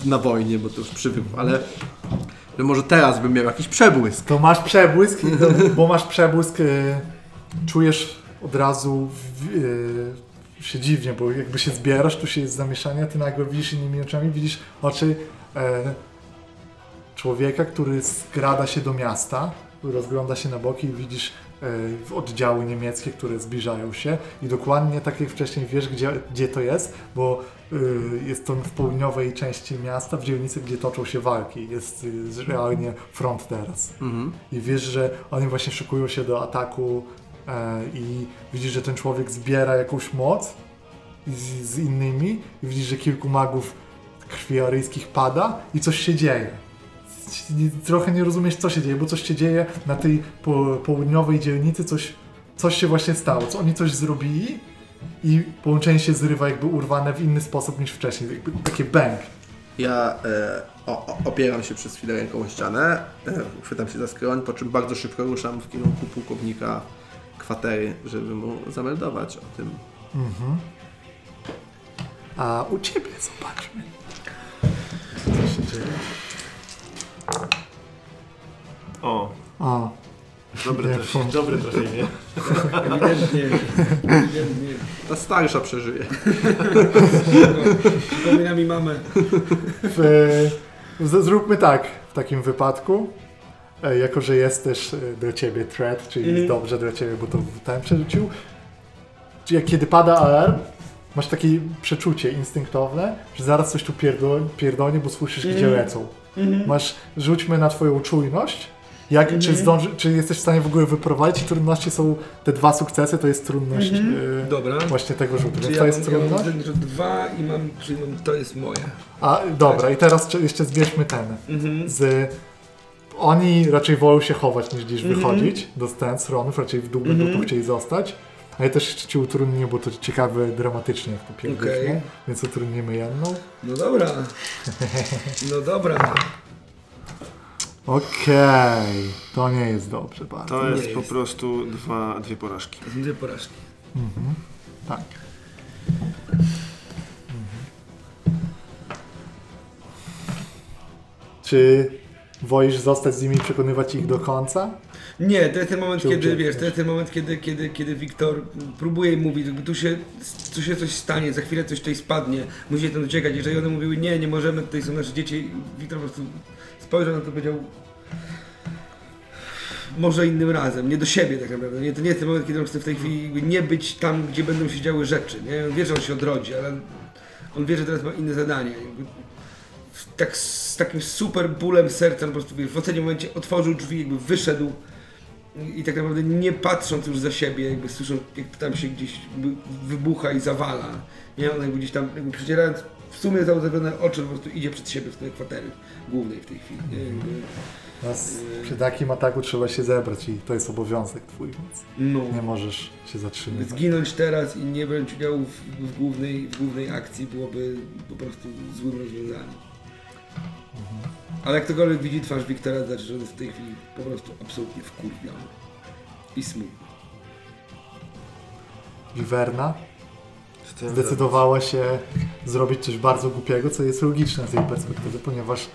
na wojnie, bo to już przywykł, ale że może teraz bym miał jakiś przebłysk. To masz przebłysk, bo masz przebłysk, y, czujesz od razu y, się dziwnie, bo jakby się zbierasz, tu się jest zamieszanie, ty nagle widzisz innymi oczami, widzisz oczy e, człowieka, który skrada się do miasta, rozgląda się na boki i widzisz e, oddziały niemieckie, które zbliżają się i dokładnie tak jak wcześniej wiesz, gdzie, gdzie to jest, bo y, jest to w południowej części miasta, w dzielnicy, gdzie toczą się walki. Jest y, realnie front teraz. Mhm. I wiesz, że oni właśnie szykują się do ataku e, i widzisz, że ten człowiek zbiera jakąś moc z, z innymi i widzisz, że kilku magów krwi aryjskich pada i coś się dzieje. Trochę nie rozumiesz, co się dzieje, bo coś się dzieje na tej po, południowej dzielnicy, coś, coś się właśnie stało. Co oni coś zrobili i połączenie się zrywa jakby urwane w inny sposób niż wcześniej. Jakby takie bang. Ja e, o, opieram się przez chwilę ręką o ścianę, e, chwytam się za skroń, po czym bardzo szybko ruszam w kierunku pułkownika kwatery, żeby mu zameldować o tym. Mhm. A u ciebie zobaczmy. Co się dzieje? O, O, dobre, Nie, trafienie, dobre trafienie. Ewidentnie, ewidentnie. Ta starsza przeżyje. Przypomina mi mamę. w, z- zróbmy tak w takim wypadku. E, Jako, że jest też e, do ciebie threat, czyli jest Mhm. dobrze dla ciebie, bo to ten przerzucił. Jak kiedy pada alarm, masz takie przeczucie instynktowne, że zaraz coś tu pierdo, pierdolnie, bo słyszysz, gdzie Mhm. Masz, rzućmy na twoją czujność. Jak, czy, Mhm. zdąży, czy jesteś w stanie w ogóle wyprowadzić? Trudności są te dwa sukcesy, to jest trudność Mhm. e, Dobra. właśnie tego rzutu. Czy Więc ja to mam, jest ja mam trudność. ten rzut dwa i mam, czyli mam, to jest moje. A, dobra, i teraz jeszcze zbierzmy ten. Mhm. z... Oni raczej wolą się chować niż gdzieś Mhm. wychodzić do scen stronów, raczej w dół będą Mhm. tu chcieli zostać. A ja też jeszcze ci utrudnię, bo to ciekawe dramatycznie jak to pierdolą, Okej. więc utrudnimy jedną. No dobra. No dobra. Okej, to nie jest dobrze bardzo. To jest Nie po jest. prostu dwa, dwie porażki. Dwie porażki. Mhm. Tak. Mhm. Czy wolisz zostać z nimi i przekonywać ich do końca? Nie, to jest ten moment, kiedy, uciekniesz? wiesz, to jest ten moment, kiedy, kiedy, kiedy Wiktor próbuje mówić, jakby tu się, tu się coś stanie, za chwilę coś tutaj spadnie, musicie tam uciekać. Jeżeli one mówiły, nie, nie możemy, tutaj są nasze dzieci, Wiktor po prostu spojrzał na to i powiedział, może innym razem, nie do siebie tak naprawdę. Nie, to nie jest ten moment, kiedy on chce w tej chwili nie być tam, gdzie będą się działy rzeczy. Nie? On wie, że on się odrodzi, ale on wie, że teraz ma inne zadanie. Jakby tak z takim super bólem serca, po prostu wiesz, w ostatnim momencie otworzył drzwi, jakby wyszedł i tak naprawdę nie patrząc już za siebie, jakby słysząc, jak tam się gdzieś wybucha i zawala. Nie, on jakby gdzieś tam, jakby przecierając w sumie założone oczy, po prostu idzie przed siebie w tej kwatery głównej w tej chwili. Jakby, Nas, przy takim ataku trzeba się zebrać i to jest obowiązek twój, więc no. nie możesz się By zatrzymywać. zginąć teraz i nie brać udziału w, w, głównej, w głównej akcji byłoby po prostu złym rozwiązaniem. Ale jak ktokolwiek widzi twarz Wiktora, znaczy, że on jest w tej chwili po prostu absolutnie wkurwiony i smutny. Wiwerna zdecydowała się zrobić coś bardzo głupiego, co jest logiczne z jej perspektywy, ponieważ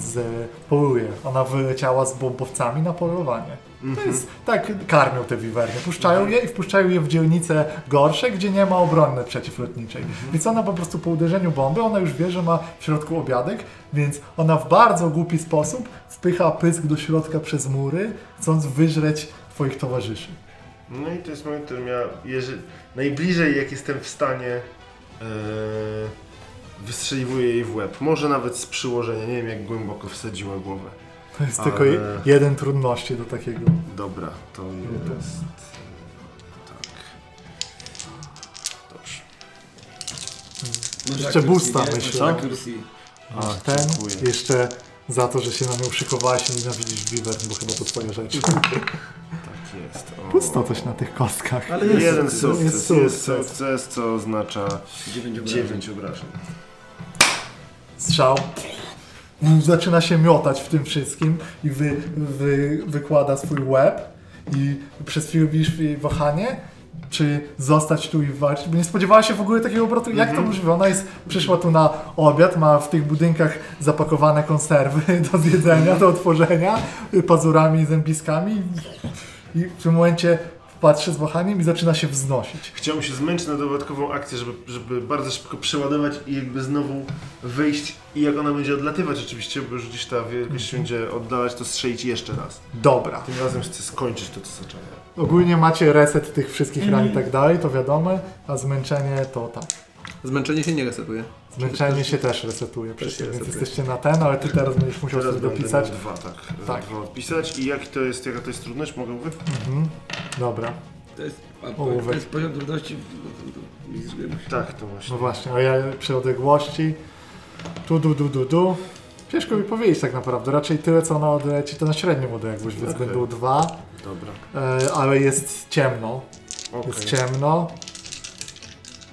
z, poluje. Ona wyleciała z bombowcami na polowanie. To jest, tak karmią te wiwerny. Puszczają je i wpuszczają je w dzielnice gorsze, gdzie nie ma obrony przeciwlotniczej. Więc ona po prostu po uderzeniu bomby, ona już wie, że ma w środku obiadek, więc ona w bardzo głupi sposób wpycha pysk do środka przez mury, chcąc wyżreć twoich towarzyszy. No i to jest moment, w którym ja jeżeli, najbliżej jak jestem w stanie e, wystrzeliwuję jej w łeb. Może nawet z przyłożenia, nie wiem jak głęboko wsadziła głowę. To jest Ale- tylko je- jeden trudności do takiego. Dobra, to jest... Tak. Dobrze. Jeszcze nie? myślę. A, ten, dziękuję. jeszcze za to, że się na nią szykowałeś i nienawidzisz Wyvern, bo chyba to twoja rzecz. Tak jest. O. Pusto coś na tych kostkach. Ale jest jeden jest sukces, jest sukces. sukces, co oznacza Dziewięć obrażeń. 9 obrażeń. Strzał. Zaczyna się miotać w tym wszystkim i wy, wy, wykłada swój łeb i przez chwilę widzisz jej wahanie, czy zostać tu i walczyć, bo nie spodziewała się w ogóle takiego obrotu. Jak to możliwe? Ona jest, przyszła tu na obiad, ma w tych budynkach zapakowane konserwy do zjedzenia, do otworzenia, y, pazurami i zębiskami i w tym momencie patrzy z wahaniem i zaczyna się wznosić. Chciałbym się zmęczyć na dodatkową akcję, żeby, żeby bardzo szybko przeładować i jakby znowu wyjść i jak ona będzie odlatywać oczywiście, bo już gdzieś ta wielkość się będzie oddalać, to strzelić jeszcze raz. Dobra. Tym razem chcę skończyć to, co zacząłem. Ogólnie macie reset tych wszystkich ran i tak dalej, to wiadomo, a zmęczenie to tak. Zmęczenie się nie resetuje. Zmęczenie się też resetuje przecież, więc resetuje. jesteście na ten, ale ty teraz będziesz musiał Teraz sobie dopisać. dwa, tak. Tak. Dwa odpisać. I jak to jest, jaka to jest trudność? Mogę mówić? Mhm. Dobra, To jest, a, to jest poziom trudności. no Tak, to właśnie. no właśnie, a ja przy odległości. Tu, du, du, du, du. Ciężko mi powiedzieć tak naprawdę, raczej tyle co ona odleci to na średnią odległość, więc Okej. będą dwa, Dobra. e, ale jest ciemno, Okej. jest ciemno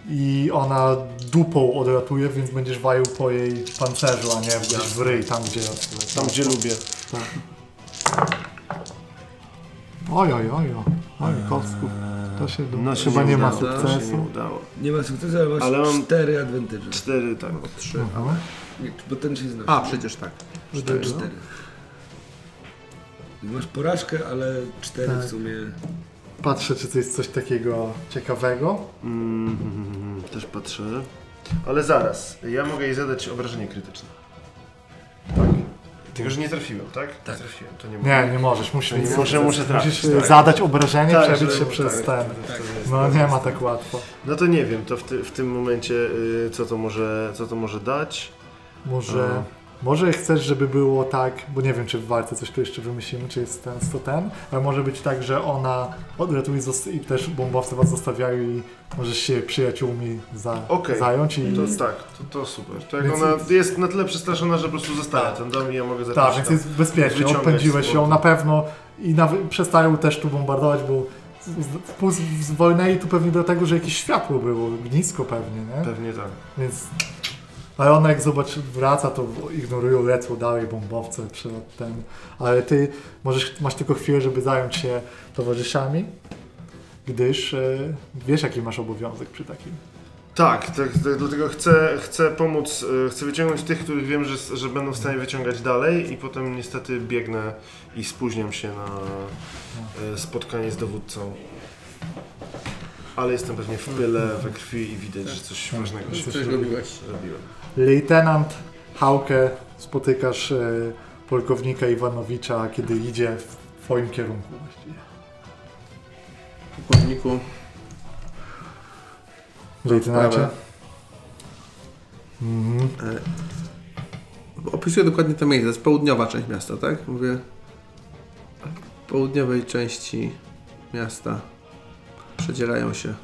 i ona dupą odlatuje, więc będziesz walił po jej pancerzu, a nie gdzieś w ryj, tam gdzie... Tam gdzie lubię. Oj, oj, oj, oj, oj kostków. To się, No się chyba nie, ma udało, To się nie sukcesu. udało. Nie ma sukcesu, ale masz Ale mam- cztery advantage. Cztery, tak. Trzy. Mhm. Nie, Bo ten się znosi. A, przecież tak. cztery. cztery. Masz porażkę, ale cztery Tak. w sumie. Patrzę, czy to jest coś takiego ciekawego. Mm, też patrzę. Ale zaraz, ja mogę jej zadać obrażenie krytyczne. Tak. Tylko, że nie trafiłem, tak? Tak. Trafiłem, to nie Nie, mogę. nie możesz, musisz nie muszę- muszę trafić, Musisz tak. zadać obrażenie, Tak, przebić się przez tak, ten. tak, No nie ma tak łatwo. No to nie wiem, to w, ty, w tym momencie y, co, to może, co to może dać. Może. Może chcesz, żeby było tak, bo nie wiem, czy w walce coś tu jeszcze wymyślimy, czy jest ten, to ten, ale może być tak, że ona odratuje i też bombowcy was zostawiają i możesz się przyjaciółmi za, Okej. zająć i... To tak, to, to super. To jak Więc- ona jest na tyle przestraszona, że po prostu zostaje Tak. ten dom i ja mogę zacząć Tak, więc jest bezpiecznie, odpędziłeś ją na pewno i nawet przestają też tu bombardować, bo zwolnęli tu pewnie do tego, że jakieś światło było, ognisko pewnie, nie? Pewnie tak. Więc... Ale ona jak zobaczy, wraca, to ignorują, lecą dalej bombowce, czy ten... Ale ty możesz, masz tylko chwilę, żeby zająć się towarzyszami, gdyż e, wiesz, jaki masz obowiązek przy takim. Tak, tak, tak dlatego chcę, chcę pomóc, y, chcę wyciągnąć tych, których wiem, że, że będą w stanie wyciągać dalej i potem niestety biegnę i spóźniam się na y, spotkanie z dowódcą. Ale jestem pewnie w pyle, we krwi i widać, że coś ważnego się robiłeś. zrobiłem. Lejtenant Hauke, spotykasz e, polkownika Iwanowicza, kiedy idzie w twoim kierunku właściwie. Pułkowniku, Lejtenancie? Mhm. E, opisuję dokładnie to miejsce. To jest południowa część miasta, tak? Mówię. W południowej części miasta przedzierają się. E,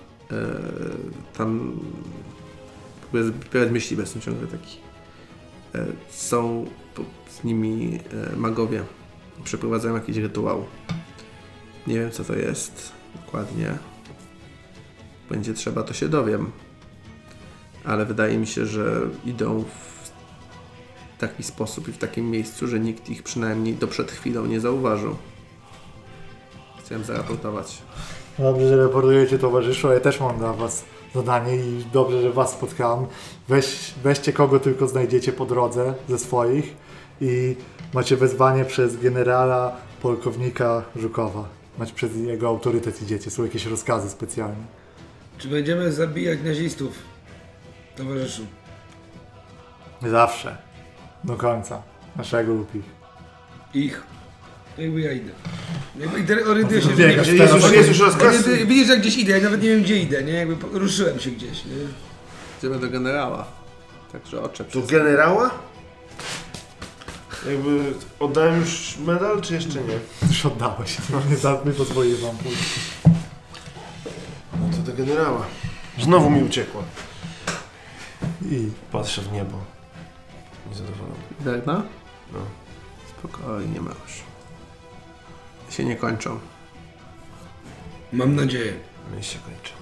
tam próbuję zbierać myśli, jestem ciągle taki. E, są z nimi e, magowie. Przeprowadzają jakiś rytuał. Nie wiem co to jest dokładnie. Będzie trzeba, to się dowiem. Ale wydaje mi się, że idą w taki sposób i w takim miejscu, że nikt ich przynajmniej do przed chwilą nie zauważył. Chciałem zaraportować. Dobrze, że raportujecie towarzyszu, ja też mam dla was zadanie i dobrze, że was spotkałem. Weź, weźcie kogo tylko znajdziecie po drodze ze swoich i macie wezwanie przez generała polkownika Żukowa. Macie przez jego autorytet idziecie, są jakieś rozkazy specjalne. Czy będziemy zabijać nazistów? Towarzyszu. Zawsze. Do końca. Naszego lub ich. Ich. Jakby ja idę. Jakby idę- orientuję się, że Biegasz nie Jest teraz. już, jest już rozkaz. Orientuję- Widzisz, że gdzieś idę, ja nawet nie wiem gdzie idę, nie? Jakby po- ruszyłem się gdzieś, nie? Idziemy do generała. Także oczep się. Do generała? Jakby oddałem już medal, czy jeszcze nie? Już oddałeś. No nie, za- nie pozwolię wam pójść. No to do generała. Znowu mi uciekła. I Patrzę w niebo. Niezadowolony. Derna? No. Spokojnie, masz. Się nie kończą. Mam nadzieję. Myśl się kończy.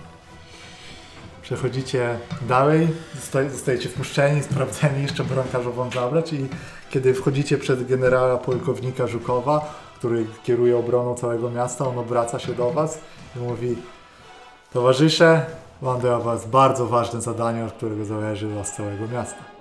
Przechodzicie dalej, zosta- zostajecie wpuszczeni, sprawdzeni, jeszcze każą wam zabrać i kiedy wchodzicie przed generała pułkownika Żukowa, który kieruje obroną całego miasta, on obraca się do was i mówi Towarzysze, mam dla was bardzo ważne zadanie, od którego zależy los całego miasta.